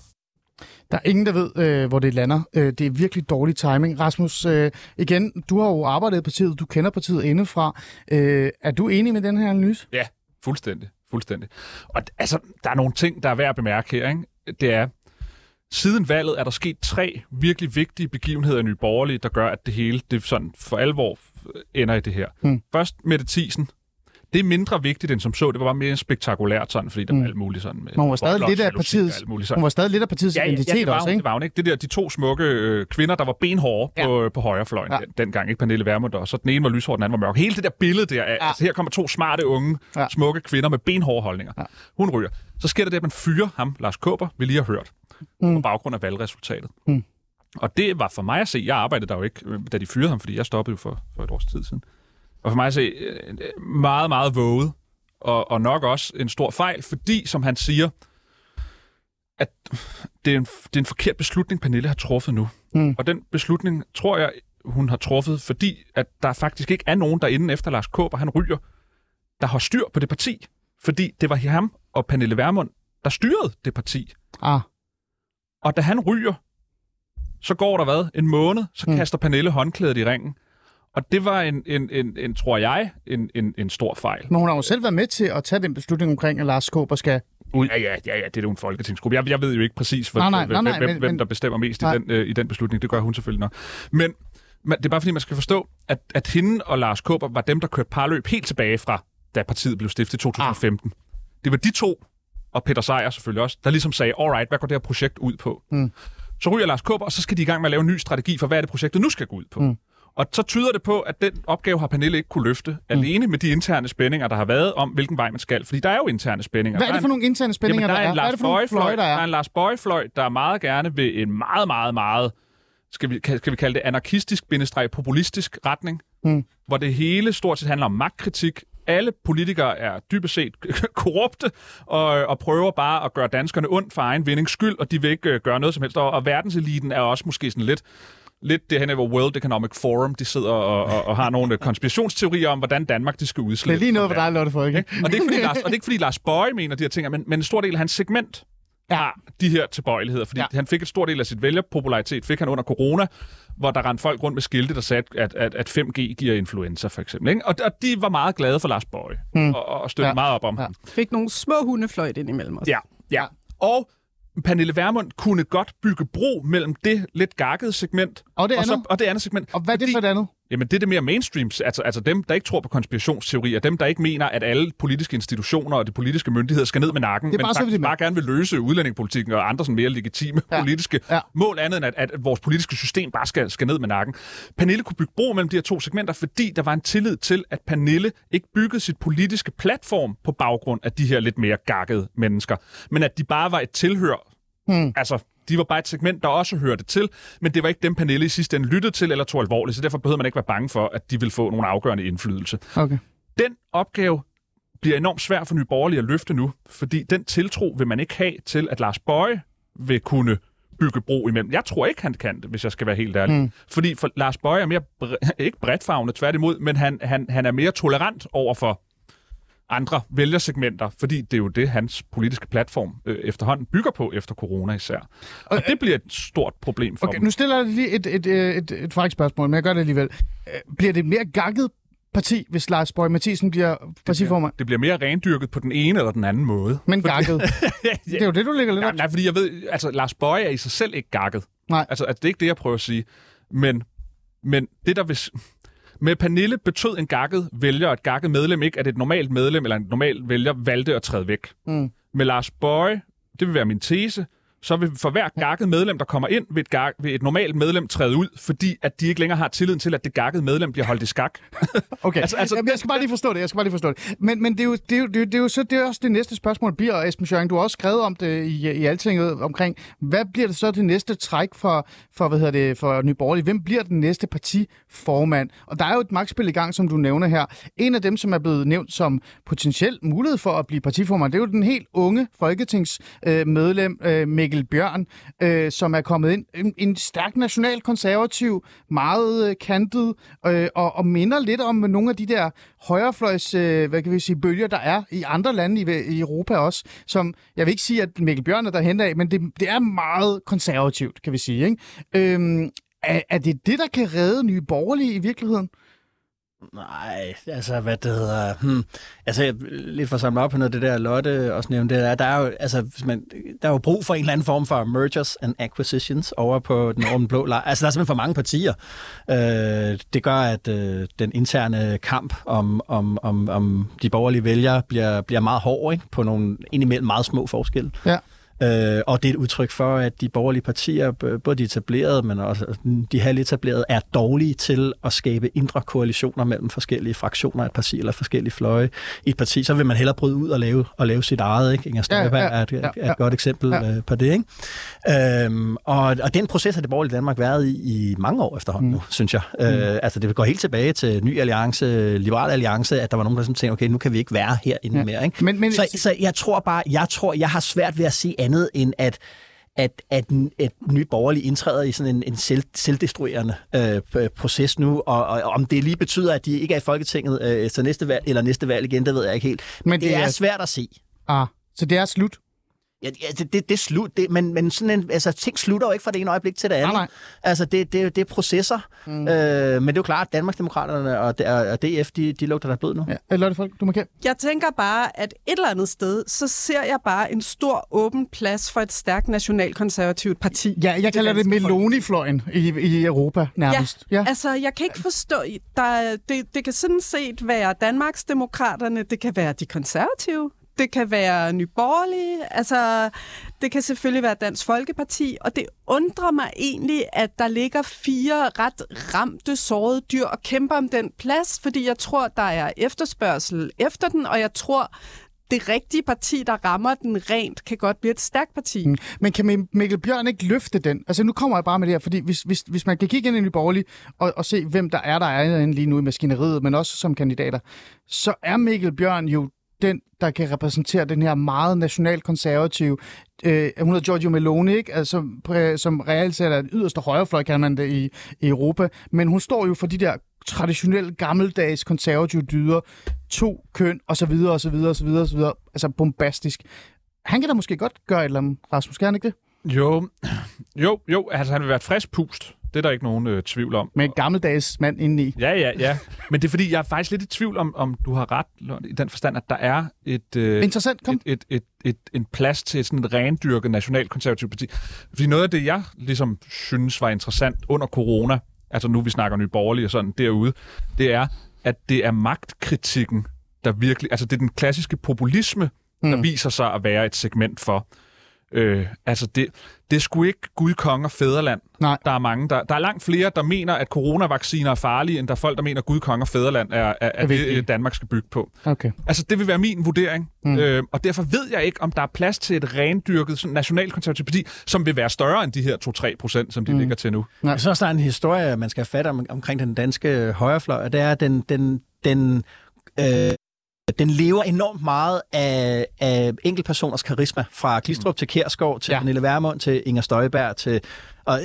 Der er ingen, der ved, øh, hvor det lander. Øh, det er virkelig dårlig timing. Rasmus, øh, igen, du har jo arbejdet i partiet, du kender partiet indefra. Øh, er du enig med den her analyse? Ja, fuldstændig. Fuldstændig. Og altså, der er nogle ting, der er værd at bemærke her. Ikke? Det er, siden valget er der sket tre virkelig vigtige begivenheder i Nye Borgerlige, der gør, at det hele det sådan for alvor ender i det her. Hmm. Først Mette Thiesen. Det er mindre vigtigt end som så. Det var bare mere spektakulært sådan, fordi der Hmm. var alt muligt sådan med Men hun var stadig lidt af partiets, muligt hun var stadig lidt af partiets Ja, ja, ja, identitet det var, også, hun, ikke? det var hun ikke. Det der, de to smukke øh, kvinder, der var benhårde ja. på, på højrefløjen Ja. den, dengang. Ikke Pernille Vermund, og så den ene var lyshåret, den anden var mørk. Hele det der billede der, af, Ja. altså her kommer to smarte, unge, Ja. smukke kvinder med benhårde holdninger. Ja. Hun ryger. Så sker der det, at man fyrer ham, Lars Kåber, vi lige har hørt, Mm. mm. på baggrund af valgresultatet. Mm. Og det var for mig at se, jeg arbejdede der jo ikke, øh, da de fyrede ham, fordi jeg stoppede jo for, for et års tid siden. Og for mig at se, øh, meget, meget våget, og, og nok også en stor fejl, fordi, som han siger, at det er en, det er en forkert beslutning, Pernille har truffet nu. Mm. Og den beslutning, tror jeg, hun har truffet, fordi at der faktisk ikke er nogen derinde efter Lars Kåber, han ryger, der har styr på det parti. Fordi det var ham og Pernille Vermund, der styrede det parti. Ah. Og da han ryger, så går der hvad? En måned, så Mm. kaster Pernille håndklædet i ringen. Og det var en, en, en, en tror jeg, en, en, en stor fejl. Men hun har jo selv været med til at tage den beslutning omkring, at Lars Kåber skal ud. Ja, ja, ja, ja, det er jo en folketingsgruppe. Jeg, jeg ved jo ikke præcis, hvor, Nej, nej, hvem, nej, hvem, men- hvem der bestemmer mest i Nej. den, øh, i den beslutning. Det gør hun selvfølgelig nok. Men man, det er bare fordi, man skal forstå, at, at hende og Lars Kåber var dem, der kørte parløb helt tilbage fra, da partiet blev stiftet i 2015. Ah. Det var de to, og Peter Sejer selvfølgelig også, der ligesom sagde, alright, hvad går det her projekt ud på? Mm. Så ryger Lars Kåber, og så skal de i gang med at lave en ny strategi for, hvad er det projektet nu skal gå ud på. Mm. Og så tyder det på, at den opgave har Pernille ikke kunne løfte, mm. alene med de interne spændinger, der har været om, hvilken vej man skal. Fordi der er jo interne spændinger. Hvad er Der det for nogle interne spændinger, der er der en er? Er Lars for nogle Bøje-fløj, fløje, der der er er? en Lars Bøje-fløj, der meget gerne vil en meget, meget, meget, skal vi, skal vi kalde det anarkistisk, bindestreg populistisk retning, Hmm. hvor det hele stort set handler om magtkritik. Alle politikere er dybest set korrupte og, og prøver bare at gøre danskerne ondt for egen vindings skyld, og de vil ikke øh, gøre noget som helst. Og, og verdenseliten er også måske sådan lidt lidt det her, hvor World Economic Forum, de sidder og, og, og har nogle konspirationsteorier om, hvordan Danmark de skal Det udslette. er lige noget for dig, Lotte Folke. Og det er ikke fordi Lars, og det er ikke fordi Lars Bøje mener de her ting, men, men en stor del af hans segment Ja. de her tilbøjeligheder, fordi Ja. han fik et stor del af sit vælgerpopularitet, fik han under corona, hvor der rendte folk rundt med skilte, der sagde, at, at, at 5G giver influenza, for eksempel. Ikke? Og, og de var meget glade for Lars Bøje, Hmm. og, og støttede Ja. meget op om Ja. ham. Fik nogle små hundefløjt ind imellem os. Ja, ja. Og Pernille Vermund kunne godt bygge bro mellem det lidt gakkede segment Og det og, så, andet? og det andet segment. Og hvad er det for det andet? Jamen, det er det mere mainstream, altså, altså dem, der ikke tror på konspirationsteorier, dem, der ikke mener, at alle politiske institutioner og de politiske myndigheder skal ned med nakken, men så, faktisk bare gerne vil løse udlændingepolitikken og andre sådan mere legitime Ja. politiske Ja. mål, andet end at, at vores politiske system bare skal, skal ned med nakken. Pernille kunne bygge bro mellem de her to segmenter, fordi der var en tillid til, at Pernille ikke byggede sit politiske platform på baggrund af de her lidt mere gakkede mennesker, men at de bare var et tilhør. Hmm. Altså, de var bare et segment, der også hørte til, men det var ikke dem, Pernille i sidste ende lyttede til eller tog alvorligt, så derfor behøvede man ikke være bange for, at de ville få nogle afgørende indflydelse. Okay. Den opgave bliver enormt svær for Nye Borgerlige at løfte nu, fordi den tiltro vil man ikke have til, at Lars Bøje vil kunne bygge bro imellem. Jeg tror ikke, han kan det, hvis jeg skal være helt ærlig. Mm. Fordi for Lars Bøje er mere, bre- ikke bredtfagnet, tværtimod, men han, han, han er mere tolerant over for andre vælgersegmenter, fordi det er jo det, hans politiske platform øh, efterhånden bygger på efter corona især. Og det bliver et stort problem for Okay, dem. nu stiller jeg lige et, et, et, et, et frækt spørgsmål, men jeg gør det alligevel. Øh, Bliver det et mere gakket parti, hvis Lars Borg Mathisen bliver partiformand? Det bliver mere rendyrket på den ene eller den anden måde. Men gakket. Det er jo det, du ligger lidt Nej, op. nej, fordi jeg ved, altså Lars Bøje er i sig selv ikke gakket. Nej. Altså, altså, det er ikke det, jeg prøver at sige. Men, men det, der vil... Med Pernille betød en gakket vælger, og et gakket medlem ikke, at et normalt medlem eller en normal vælger valgte at træde væk. Mm. Med Lars Bøje, det vil være min tese, så vil for hver gakket medlem, der kommer ind, vil et, gak, vil et normalt medlem træde ud, fordi at de ikke længere har tilliden til, at det gakkede medlem bliver holdt i skak. Okay, altså, Altså- Jamen, jeg skal bare lige forstå det, jeg skal bare lige forstå det. Men, men det, er jo, det, er jo, det, er jo, det er jo så det er også det næste spørgsmål bliver, Esben Schøring, du har også skrevet om det i, i Altinget omkring, hvad bliver det så det næste træk for, for hvad hedder det, for Nye Borgerlige? Hvem bliver den næste partiformand? Og der er jo et magtspil i gang, som du nævner her. En af dem, som er blevet nævnt som potentiel mulighed for at blive partiformand, det er jo den helt unge folketingsmedlem, øh, medlem, øh, Mikkel Bjørn, øh, som er kommet ind. En, en stærk nationalkonservativ, meget øh, kantet, øh, og, og minder lidt om nogle af de der højrefløjs, øh, hvad kan vi sige, bølger, der er i andre lande i, i Europa også, som, jeg vil ikke sige, at Mikkel Bjørn er derhen af, men det, det er meget konservativt, kan vi sige. Ikke? Øh, er, er det det, der kan redde nye borgerlige i virkeligheden? Nej, altså hvad det hedder... Hmm. Altså jeg- lidt for at samle op på noget det der, Lotte også nævnte, det er, der er jo, altså, hvis man, der er jo brug for en eller anden form for mergers and acquisitions over på den, over den blå lejr. Altså der er simpelthen for mange partier. Øh, det gør, at øh, den interne kamp om, om, om, om de borgerlige vælgere bliver, bliver meget hård ikke? på nogle indimellem meget små forskelle. Ja. Øh, og det er et udtryk for, at de borgerlige partier, både de etablerede, men også de halvetablerede, er dårlige til at skabe indre koalitioner mellem forskellige fraktioner af et parti eller forskellige fløje i et parti. Så vil man hellere bryde ud og lave, og lave sit eget. Ikke? Inger Støjberg Ja, ja, er et, ja, er ja. et godt eksempel Ja. øh, på det. Ikke? Øhm, og, og den proces har det borgerlige Danmark været i i mange år efterhånden Mm. nu, synes jeg. Øh, altså det går helt tilbage til Ny Alliance, Liberal Alliance, at der var nogen, der sådan tænkte, okay, nu kan vi ikke være herinde Ja. ja. mere. Ikke? Men, men, Så, så jeg tror bare, jeg tror, jeg har svært ved at sige andet end, at at, at, at nye borgerlige indtræder i sådan en, en selv, selvdestruerende øh, proces nu, og, og om det lige betyder, at de ikke er i Folketinget øh, til næste valg, eller næste valg igen, det ved jeg ikke helt. Men det, det er, er svært at se. Ah, så det er slut? Ja, det, det, det slut, det, men, men sådan en, altså, ting slutter jo ikke fra det ene øjeblik til det andet. Nej, nej. Altså, det, det, det er processer. Mm. Øh, men det er jo klart, at Danmarksdemokraterne og, og DF, de, de lugter der blod nu. Ja. Lotte Folk, du må kæmpe. Jeg tænker bare, at et eller andet sted, så ser jeg bare en stor åben plads for et stærkt nationalkonservativt parti. Ja, jeg kalder det Meloni-fløjen i, i Europa nærmest. Ja, ja, altså jeg kan ikke forstå, der, det, det kan sådan set være Danmarksdemokraterne, det kan være de konservative, det kan være Nyborgerlige, altså det kan selvfølgelig være Dansk Folkeparti, og det undrer mig egentlig, at der ligger fire ret ramte, sårede dyr og kæmper om den plads, fordi jeg tror, der er efterspørgsel efter den, og jeg tror, det rigtige parti, der rammer den rent, kan godt blive et stærkt parti. Mm. Men kan Mikkel Bjørn ikke løfte den? Altså nu kommer jeg bare med det her, fordi hvis, hvis, hvis man kan kigge ind i Nye Borgerlige og, og se, hvem der er, der er lige nu i maskineriet, men også som kandidater, så er Mikkel Bjørn jo den, der kan repræsentere den her meget nationalkonservative. Øh, hun hedder Giorgio Meloni, ikke? Altså, øh, som reelt set er den yderste højrefløj, kan man det, i, i Europa. Men hun står jo for de der traditionelle, gammeldags konservative dyder, to køn, og så videre, og så videre, og så videre, og så videre. Altså bombastisk. Han kan da måske godt gøre et eller andet, Rasmus, kan han ikke det? Jo, jo, jo, altså han vil være et frisk pust. Det er der ikke nogen øh, tvivl om. Med en gammeldags mand indeni. Ja, ja, ja. Men det er fordi, jeg er faktisk lidt i tvivl om, om du har ret i den forstand, at der er et, øh, Interessant, kom. et, et, et, et, en plads til sådan et rendyrket nationalkonservativt parti. Fordi noget af det, jeg ligesom synes var interessant under corona, altså nu vi snakker nye borgerlige og sådan derude, det er, at det er magtkritikken, der virkelig... Altså det er den klassiske populisme, der mm. viser sig at være et segment for. Øh, altså, det, det er sgu ikke Gud, konge og fædreland. Nej. Der er mange, der, der er langt flere, der mener, at coronavacciner er farlige, end der er folk, der mener, at Gud, konge og fædreland er, er, er, er det, øh, Danmark skal bygge på. Okay. Altså, det vil være min vurdering. Mm. Øh, og derfor ved jeg ikke, om der er plads til et rendyrket nationalkonservativt parti, som vil være større end de her 2-3 procent, som de mm. ligger til nu. Nej. Så er der en historie, man skal fatte om, omkring den danske højrefløj, og det er, den, den, den øh, den lever enormt meget af, af enkeltpersoners karisma, fra Glistrup til Kærsgaard, til ja. Pernille Vermund, til Inger Støjberg, til... Og,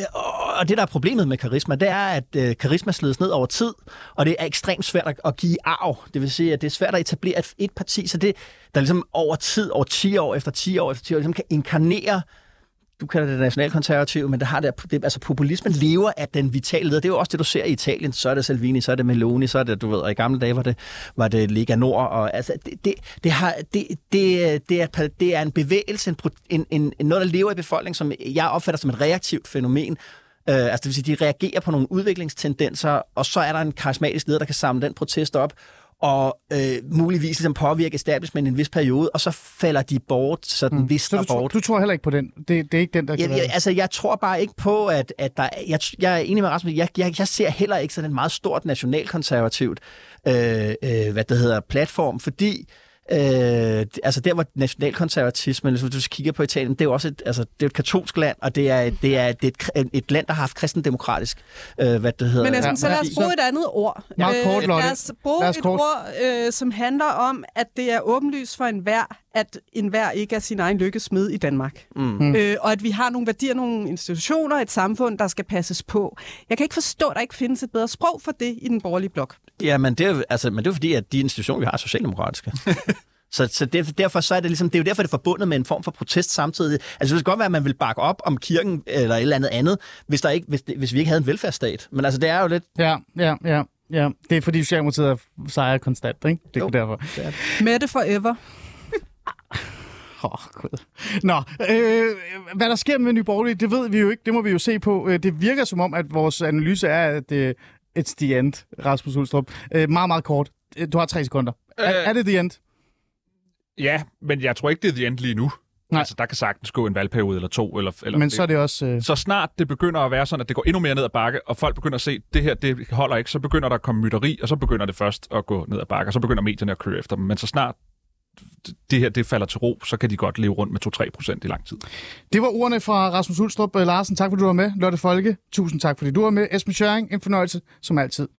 og det, der er problemet med karisma, det er, at øh, karisma slides ned over tid, og det er ekstremt svært at, at give arv. Det vil sige, at det er svært at etablere et, et parti, så det, der ligesom over tid, over 10 år efter 10 år efter 10 år, ligesom kan inkarnere du kalder det nationalkonservative, men det har det, det, altså populismen lever af den vitale leder. Det er jo også det, du ser i Italien. Så er det Salvini, så er det Meloni, så er det, du ved, og i gamle dage var det, var det Lega Nord. Og, altså, det, det, det, har, det, det, det, er, det er en bevægelse, en, en, en, noget, der lever i befolkningen, som jeg opfatter som et reaktivt fænomen. Uh, altså det vil sige, de reagerer på nogle udviklingstendenser, og så er der en karismatisk leder, der kan samle den protest op, og øh, muligvis ligesom påvirke establishment en vis periode, og så falder de bort, så den mm. visner så du, bort. Du tror heller ikke på den? Det, det er ikke den, der kan jeg, jeg, Altså, jeg tror bare ikke på, at, at der... Jeg, jeg er enig med Rasmus, jeg, jeg, jeg ser heller ikke sådan en meget stort nationalkonservativt øh, øh, hvad det hedder, platform, fordi Øh, altså der, hvor nationalkonservatismen, hvis du kigger på Italien, det er jo også et, altså, det er et katolsk land, og det er, det er, det er et, et land, der har haft kristendemokratisk, øh, hvad det hedder. Men altså, ja, så lad os bruge et andet ord. Meget kort, Lotte. Lad os bruge et kort. ord, øh, som handler om, at det er åbenlyst for enhver, at enhver ikke er sin egen lykkesmed i Danmark. Mm. Øh, og at vi har nogle værdier, nogle institutioner, et samfund, der skal passes på. Jeg kan ikke forstå, at der ikke findes et bedre sprog for det i den borgerlige blok. Ja, men det er, altså, men det er fordi, at de institutioner, vi har, er socialdemokratiske. Så, så det, derfor så er det ligesom, det er jo derfor, det er forbundet med en form for protest samtidig. Altså det kan godt være, at man vil bakke op om kirken eller et eller andet andet, hvis, der ikke, hvis, hvis vi ikke havde en velfærdsstat. Men altså det er jo lidt... Ja, ja, ja. Ja, det er fordi Socialdemokratiet sejrer konstant, ikke? Det er jo, derfor. Det er det. Mette forever. Åh, oh, Gud. Nå, øh, hvad der sker med Nye Borgerlige, det ved vi jo ikke. Det må vi jo se på. Øh, det virker som om, at vores analyse er, at det, it's the end, Rasmus Ulstrup. Øh, meget, meget kort. Du har tre sekunder. Øh, er, er det the end? Ja, men jeg tror ikke, det er the end lige nu. Nej. Altså, der kan sagtens gå en valgperiode eller to. Eller, eller men så er det også... Øh... Så snart det begynder at være sådan, at det går endnu mere ned ad bakke, og folk begynder at se, at det her det holder ikke, så begynder der at komme mytteri, og så begynder det først at gå ned ad bakke, og så begynder medierne at køre efter dem. Men så snart det her det falder til ro, så kan de godt leve rundt med 2-3 procent i lang tid. Det var ordene fra Rasmus Ulstrup. Øh, Larsen, tak fordi du var med. Lotte Folke, tusind tak fordi du var med. Esben Schøring, en fornøjelse som altid.